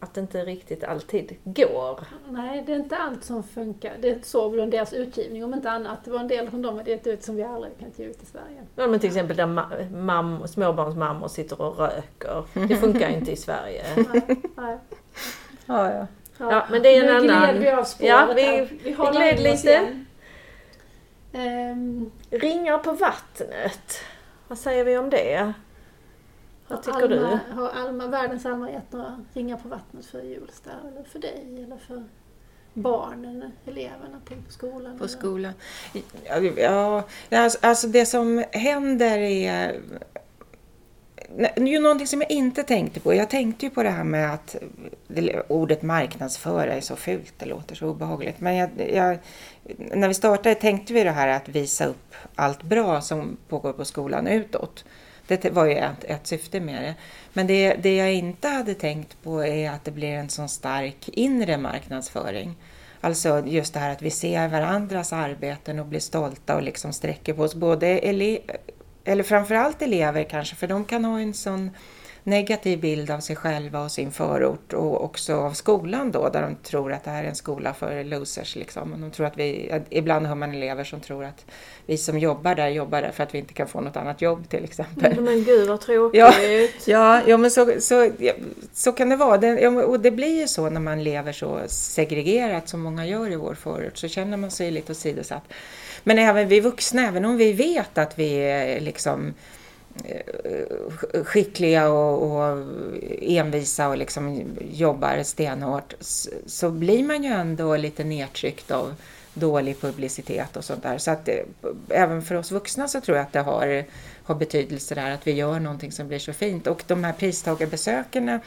att det inte riktigt alltid går. Nej, det är inte allt som funkar. Det såg väl deras utgivning om inte annat. Det var en del som de hade gett ut som vi aldrig kan ge ut i Sverige. Ja, men till exempel där ma- mam, småbarnsmammor sitter och röker. Det [laughs] funkar inte i Sverige. Nej, nej. Ja, ja. Ja, men det är en nu annan- gled vi av spåret Ja, vi- här. vi, håller gled lite. igen. Ehm, Ringar på vattnet. Vad säger vi om det? Vad tycker har du? Alma, Har Alma, världens Alma gett några ringar på vattnet för Julsta? Eller för dig? Eller för barnen, eleverna på skolan? På skolan. Ja, ja alltså, alltså det som händer är ju någonting som jag inte tänkte på. Jag tänkte ju på det här med att ordet marknadsföra är så fult, det låter så obehagligt. Men jag, jag, när vi startade tänkte vi det här att visa upp allt bra som pågår på skolan utåt. Det var ju ett, ett syfte med det. Men det, det jag inte hade tänkt på är att det blir en sån stark inre marknadsföring. Alltså just det här att vi ser varandras arbeten och blir stolta och liksom sträcker på oss. Både ele eller framförallt elever kanske, för de kan ha en sån negativ bild av sig själva och sin förort och också av skolan då, där de tror att det här är en skola för losers. Liksom. Och de tror att vi, ibland hör man elever som tror att vi som jobbar där jobbar där för att vi inte kan få något annat jobb till exempel. Men gud vad tråkigt. Ja. Ja, ja men så, så, så kan det vara. Det, och det blir ju så när man lever så segregerat som många gör i vår förort, så känner man sig lite åsidosatt. Men även vi vuxna, även om vi vet att vi är liksom eh, skickliga och, och envisa och liksom jobbar stenhårt så blir man ju ändå lite nedtryckt av dålig publicitet och sånt där. Så att det, även för oss vuxna så tror jag att det har, har betydelse där att vi gör någonting som blir så fint. Och de här pristagarbesökarna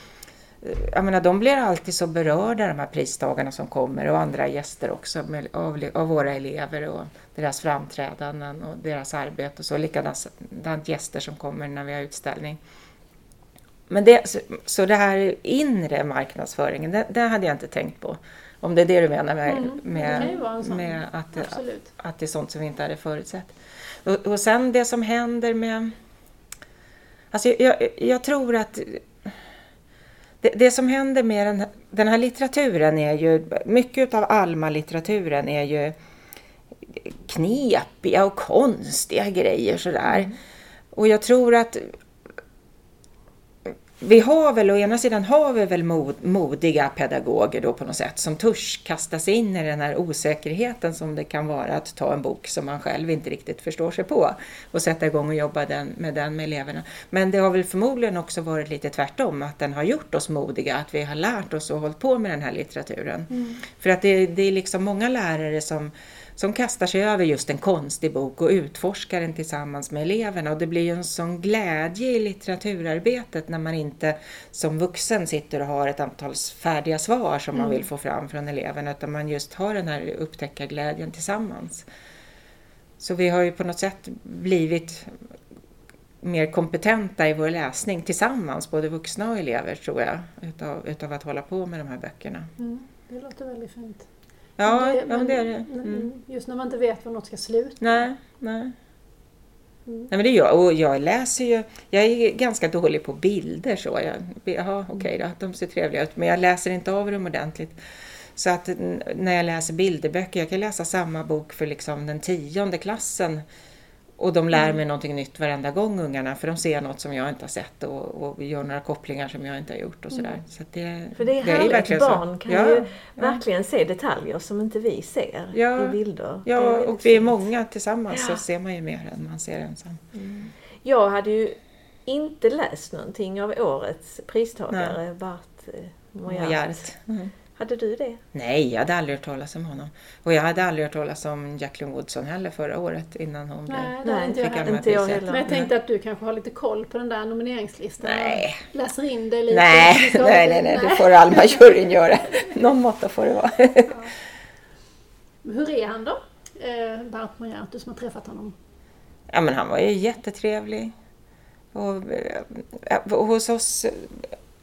jag menar, de blir alltid så berörda, de här pristagarna som kommer och andra gäster också med, av, av våra elever och deras framträdanden och deras arbete och så. Likadant gäster som kommer när vi har utställning. Men det, så, så det här inre marknadsföringen, det, det hade jag inte tänkt på. Om det är det du menar med, Mm, med, med att, Absolut. att det är sånt som vi inte hade förutsett. Och, och sen det som händer med... Alltså jag, jag tror att det, det som händer med den, här- den här litteraturen är ju... Mycket av Alma-litteraturen är ju knepiga och konstiga grejer sådär. Och jag tror att vi har väl, å ena sidan har vi väl mod, modiga pedagoger då på något sätt som törs kasta sig in i den här osäkerheten som det kan vara att ta en bok som man själv inte riktigt förstår sig på och sätta igång och jobba den, med den med eleverna. Men det har väl förmodligen också varit lite tvärtom, att den har gjort oss modiga, att vi har lärt oss och hållit på med den här litteraturen. För att det, det är liksom många lärare som som kastar sig över just en konstig bok och utforskar den tillsammans med eleverna. Och det blir ju en sån glädje i litteraturarbetet när man inte som vuxen sitter och har ett antal färdiga svar som man vill få fram från eleverna, utan man just har den här upptäckarglädjen tillsammans. Så vi har ju på något sätt blivit mer kompetenta i vår läsning tillsammans, både vuxna och elever tror jag, utav, utav att hålla på med de här böckerna. Mm, det låter väldigt fint. Ja, Men ja men det är det. Mm. Just när man inte vet var något ska sluta. Nej, nej. Mm. Nej men det gör jag. Och jag läser ju, jag är ganska dålig på bilder så. Jag, jaha, okej då, de ser trevliga ut. Men jag läser inte av dem ordentligt. Så att när jag läser bilderböcker, jag kan läsa samma bok för liksom den tionde klassen. Och de lär Mm. mig någonting nytt varenda gång ungarna, för de ser något som jag inte har sett och, och gör några kopplingar som jag inte har gjort och sådär. Mm. Så det, För det är ju härligt, verkligen så. barn kan Ja, ju ja. verkligen se detaljer som inte vi ser Ja. i bilder. Det Ja, och vi är många tillsammans så ser man ju mer än man ser ensam. Jag hade ju inte läst någonting av årets pristagare, Bart eh, Mojart. Mojart. Mm. Hade du det? Nej, jag hade aldrig hört talas om honom. Och jag hade aldrig hört talas om Jacqueline Woodson heller förra året innan hon blev... Nej, det har inte jag fick heller. inte jag heller. Men jag tänkte att du kanske har lite koll på den där nomineringslistan. Nej. Läser in dig lite. Nej, nej, nej, nej, det får Alma-juryn göra. Någon måtta får det vara. Hur är han då? Eh, Bart Mojart, du som har träffat honom. Ja, men han var ju jättetrevlig. Och, eh, och hos oss,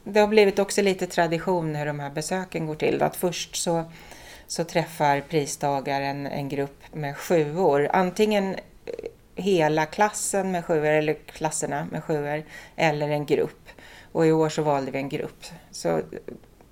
det har blivit också lite tradition hur de här besöken går till. Att först så, så träffar pristagaren en grupp med sjuor. Antingen hela klassen med sjuor eller klasserna med sjuor eller en grupp. Och i år så valde vi en grupp. Så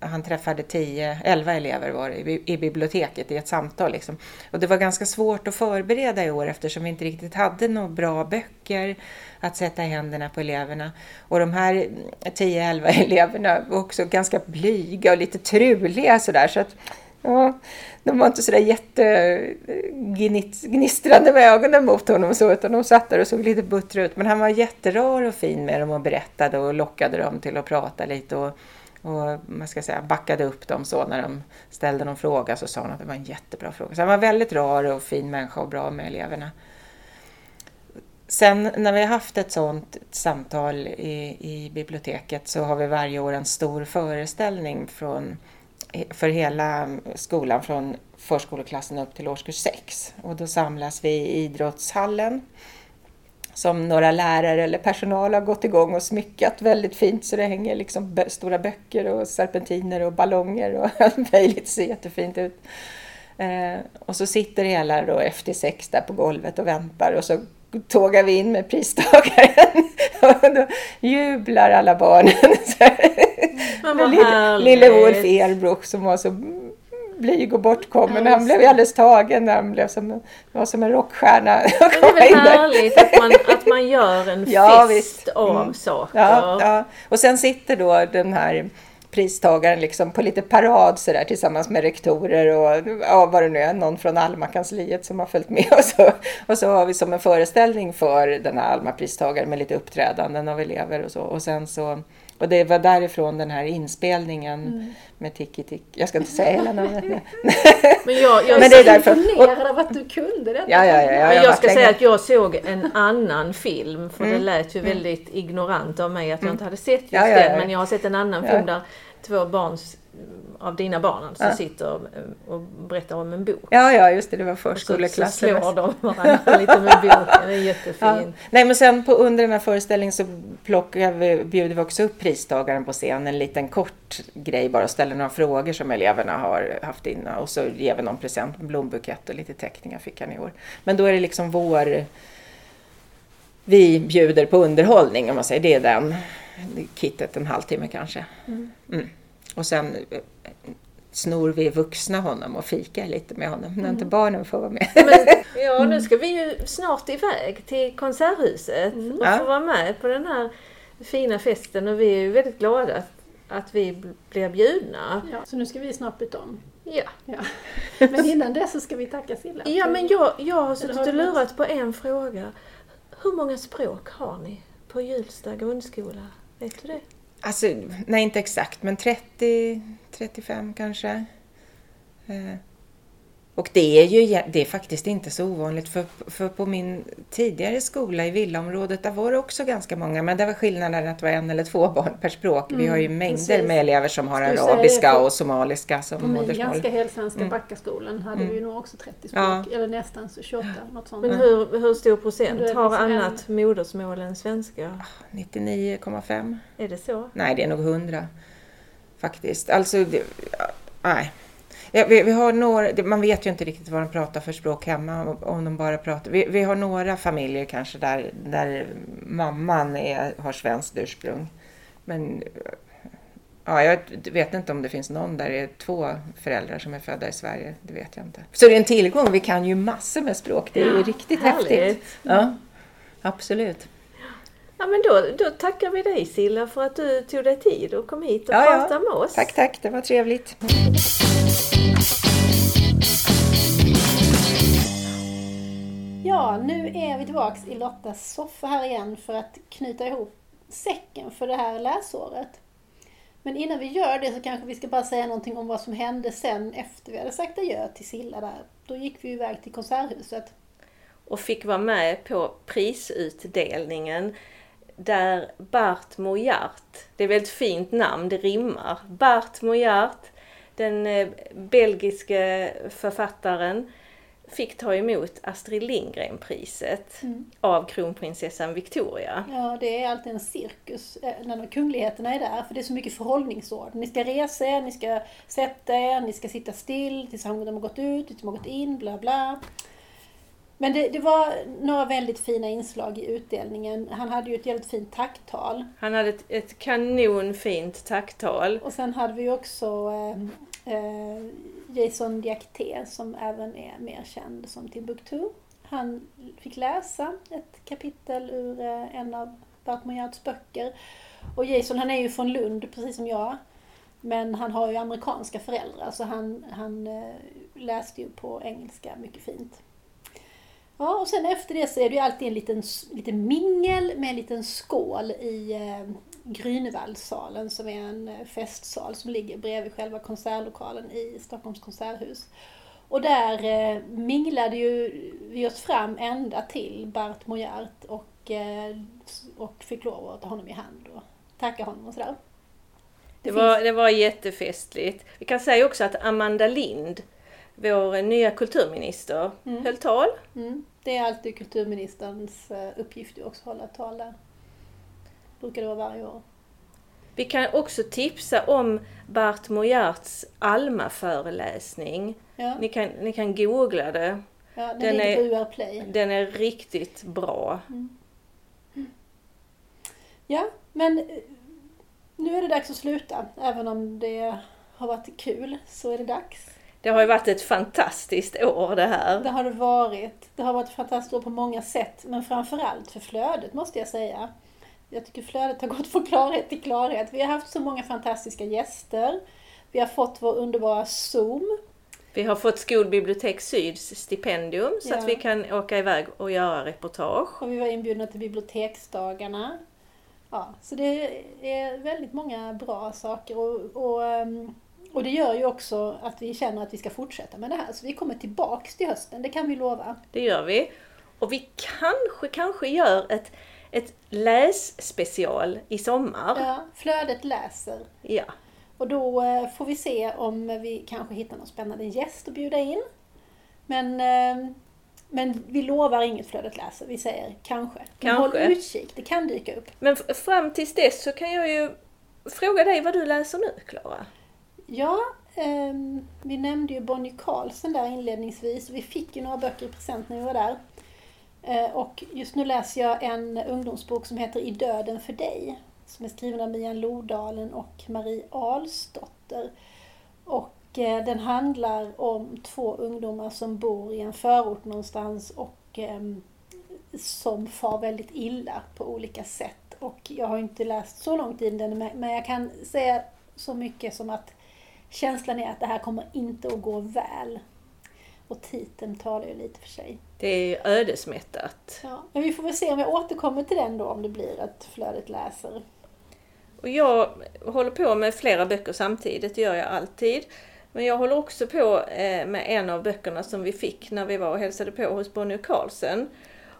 han träffade 10, 11 elever var det, i, i biblioteket i ett samtal. Liksom. Och det var ganska svårt att förbereda i år eftersom vi inte riktigt hade några bra böcker att sätta i händerna på eleverna. Och de här 10-11 [laughs] eleverna var också ganska blyga och lite truliga sådär. Så att, ja, de var inte sådär jättegnistrande med ögonen mot honom så, utan de satt där och såg lite buttra ut. Men han var jätterar och fin med dem och berättade och lockade dem till att prata lite. Och, och man ska säga, backade upp dem så när de ställde någon fråga så sa hon att det var en jättebra fråga. Så han var väldigt rar och fin människa och bra med eleverna. Sen när vi har haft ett sådant samtal i, i biblioteket så har vi varje år en stor föreställning från, för hela skolan från förskoleklassen upp till årskurs 6. Och då samlas vi i idrottshallen som några lärare eller personal har gått igång och smyckat väldigt fint så det hänger liksom stora böcker och serpentiner och ballonger och [laughs] allt möjligt. ser jättefint ut. Eh, och så sitter hela då efter sex där på golvet och väntar och så tågar vi in med pristagaren [laughs] och då jublar alla barnen. [laughs] Men vad lille, lille Wolf Erbrook som var så blyg och bortkommen. Han blev alldeles tagen när han blev som, var som en rockstjärna. Men det är väl härligt att man, att man gör en [laughs] ja, fest mm. av saker. Ja, ja, Och sen sitter då den här pristagaren liksom på lite parad så där, tillsammans med rektorer och ja, vad det nu är, någon från Alma-kansliet som har följt med. [laughs] Och så, och så har vi som en föreställning för den här Alma-pristagaren med lite uppträdanden av elever och så. Och sen så och det var därifrån den här inspelningen mm. med Tiki Tiki. Jag ska inte säga hela namnet. [laughs] Men jag, jag Men det är därför. imponerad av att du kunde detta. Ja, ja, ja, ja, jag, jag ska länge. säga att jag såg en annan film, för mm. det lät ju mm. väldigt ignorant av mig att jag mm. inte hade sett just ja, ja, ja, den. Men jag har sett en annan film där två barns av dina barn alltså ja. sitter och berättar om en bok. Ja, ja just det, det var förskoleklassen. Så, så slår de varandra [laughs] lite med boken, det är jättefint. Ja. Nej men sen på, under den här föreställningen så plockar vi, bjuder vi också upp pristagaren på scen, en liten kort grej bara, och ställer några frågor som eleverna har haft innan och så ger vi någon present, en blombukett och lite teckningar fick han i år. Men då är det liksom vår vi bjuder på underhållning om man säger, det är den kittet en halvtimme kanske. Mm. Mm. Och sen eh, snor vi vuxna honom och fikar lite med honom när mm. inte barnen får vara med. Men, ja, nu ska vi ju snart iväg till Konserthuset mm. och få vara med på den här fina festen och vi är ju väldigt glada att, att vi blir bjudna. Ja, så nu ska vi snart byta om. Ja. ja. Men innan det så ska vi tacka Silla. Ja, men jag, jag har suttit och lurat på en fråga. Hur många språk har ni på Hjulsta grundskola? Vet du det? Alltså, nej inte exakt, men 30, 35 kanske. Eh, och det är ju det är faktiskt inte så ovanligt för, för på min tidigare skola i villaområdet där var det också ganska många men det var skillnaden att det var en eller två barn per språk. Mm, Vi har ju mm, mängder precis. med elever som har arabiska och somaliska som på modersmål. På min ganska helsvenska mm. Backaskolan hade mm. vi ju nog också 30 språk ja. eller nästan så 28 något sånt. Men hur, hur stor procent har annat en... modersmål än svenska? 99,5. Är det så? Nej det är nog 100 faktiskt. Alltså, det, nej. Ja, vi, vi, har några, man vet ju inte riktigt vad de pratar för språk hemma om de bara pratar. Vi, vi har några familjer kanske där, där mamman är, har svenskt ursprung. Men ja, jag vet inte om det finns någon där det är två föräldrar som är födda i Sverige. Det vet jag inte. Så det är en tillgång. Vi kan ju massor med språk. Det är ju riktigt härligt. häftigt. Ja, absolut. Ja men då, då tackar vi dig Silla för att du tog dig tid och kom hit och ja, pratade ja. med oss. Tack, tack. Det var trevligt. Ja, nu är vi tillbaks i Lottas soffa här igen för att knyta ihop säcken för det här läsåret. Men innan vi gör det så kanske vi ska bara säga någonting om vad som hände sen efter vi hade sagt adjö till Silla där. Då gick vi iväg till Konserthuset. Och fick vara med på prisutdelningen där Bart Mojart, det är ett väldigt fint namn, det rimmar. Bart Mojart, den eh, belgiske författaren, fick ta emot Astrid Lindgren-priset Mm. av kronprinsessan Victoria. Ja, det är alltid en cirkus eh, när de kungligheterna är där, för det är så mycket förhållningsord. Ni ska resa er, ni ska sätta er, ni ska sitta still tills de har gått ut, tills de har gått in, bla bla. Men det, det var några väldigt fina inslag i utdelningen. Han hade ju ett jävligt fint tacktal. Han hade ett, ett kanonfint tacktal. Och sen hade vi också eh, eh, Jason Diakité som även är mer känd som Timbuktu. Han fick läsa ett kapitel ur eh, en av Bart Moyards böcker. Och Jason han är ju från Lund precis som jag. Men han har ju amerikanska föräldrar så han, han eh, läste ju på engelska mycket fint. Ja, och sen efter det så är det ju alltid en liten, liten mingel med en liten skål i eh, Grünewaldsalen som är en eh, festsal som ligger bredvid själva konsertlokalen i Stockholms konserthus. Och där eh, minglade ju vi oss fram ända till Bart Mojart och, eh, och fick lov att ta honom i hand och tacka honom och sådär. Det var, det var jättefestligt. Vi kan säga också att Amanda Lind, vår nya kulturminister, Mm. höll tal. Mm. Det är alltid kulturministerns eh, uppgift ju också att hålla tal där. Brukar det vara varje år. Vi kan också tipsa om Bart Mojarts Alma-föreläsning. Ja, Ni kan, ni kan googla det. ja den, den är- på Play. Den är riktigt bra. Ja, men eh, nu är det dags att sluta. Även om det har varit kul så är det dags. Det har ju varit ett fantastiskt år det här. Det har det varit. Det har varit ett fantastiskt år på många sätt, men framförallt för flödet måste jag säga. Jag tycker flödet har gått från klarhet till klarhet. Vi har haft så många fantastiska gäster. Vi har fått vår underbara Zoom. Vi har fått Skolbibliotek Syds stipendium så Ja. att vi kan åka iväg och göra reportage. Och vi var inbjudna till biblioteksdagarna. Ja, så det är väldigt många bra saker och, och, ehm, och det gör ju också att vi känner att vi ska fortsätta med det här. Så vi kommer tillbaks till hösten, det kan vi lova. Det gör vi. Och vi kanske, kanske gör ett, ett lässpecial i sommar. Ja, flödet läser. Ja. Och då eh, får vi se om vi kanske hittar någon spännande gäst att bjuda in. Men, eh, men vi lovar inget flödet läser, vi säger kanske. Men håll Kanske. utkik, det kan dyka upp. Men fram tills dess så kan jag ju fråga dig vad du läser nu, Klara. Ja, eh, vi nämnde ju Bonnie Carlsen där inledningsvis. Vi fick ju några böcker i present när vi var där. Eh, och just nu läser jag en ungdomsbok som heter I döden för dig. Som är skriven av Mian Lodalen och Marie Alsdotter. Och eh, den handlar om två ungdomar som bor i en förort någonstans och ehm, som far väldigt illa på olika sätt. Och jag har inte läst så långt i den men jag kan säga så mycket som att känslan är att det här kommer inte att gå väl. Och titeln talar ju lite för sig. Det är ödesmättat. Ja, men vi får väl se om jag återkommer till den då om det blir att flödet läser. Och jag håller på med flera böcker samtidigt, det gör jag alltid. Men jag håller också på eh, med en av böckerna som vi fick när vi var och hälsade på hos Bonnie och Carlsen.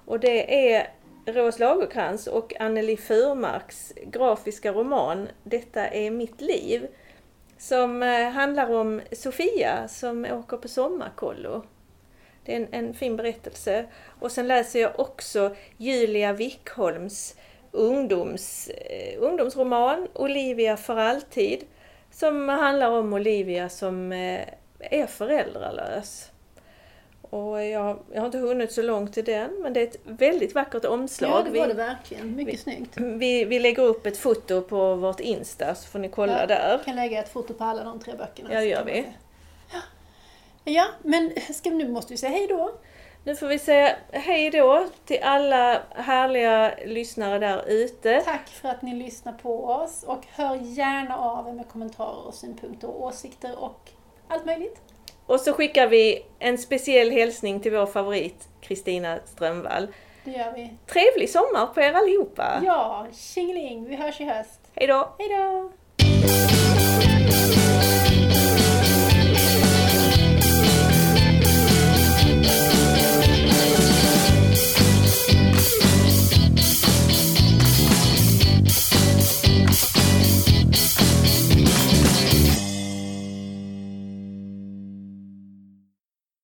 Och det är Rose Lagercrantz och Anneli Furmarks grafiska roman Detta är mitt liv. Som eh, handlar om Sofia som åker på sommarkollo. Det är en, en fin berättelse. Och sen läser jag också Julia Wickholms ungdoms, eh, ungdomsroman Olivia för alltid. Som handlar om Olivia som eh, är föräldralös. Och jag, jag har inte hunnit så långt i den men det är ett väldigt vackert omslag. Ja, det var Vi- det verkligen. Mycket snyggt. vi, vi lägger upp ett foto på vårt Insta så får ni kolla Ja, där. Jag kan lägga ett foto på alla de tre böckerna. Ja, det gör vi. Ja. Ja, men ska, nu måste vi säga hej då. Nu får vi säga hej då till alla härliga lyssnare där ute. Tack för att ni lyssnar på oss och hör gärna av er med kommentarer och synpunkter och åsikter och allt möjligt. Och så skickar vi en speciell hälsning till vår favorit Kristina Strömvall. Det gör vi. Trevlig sommar på er allihopa! Ja, tjingeling, vi hörs i höst. Hej då! Hej då!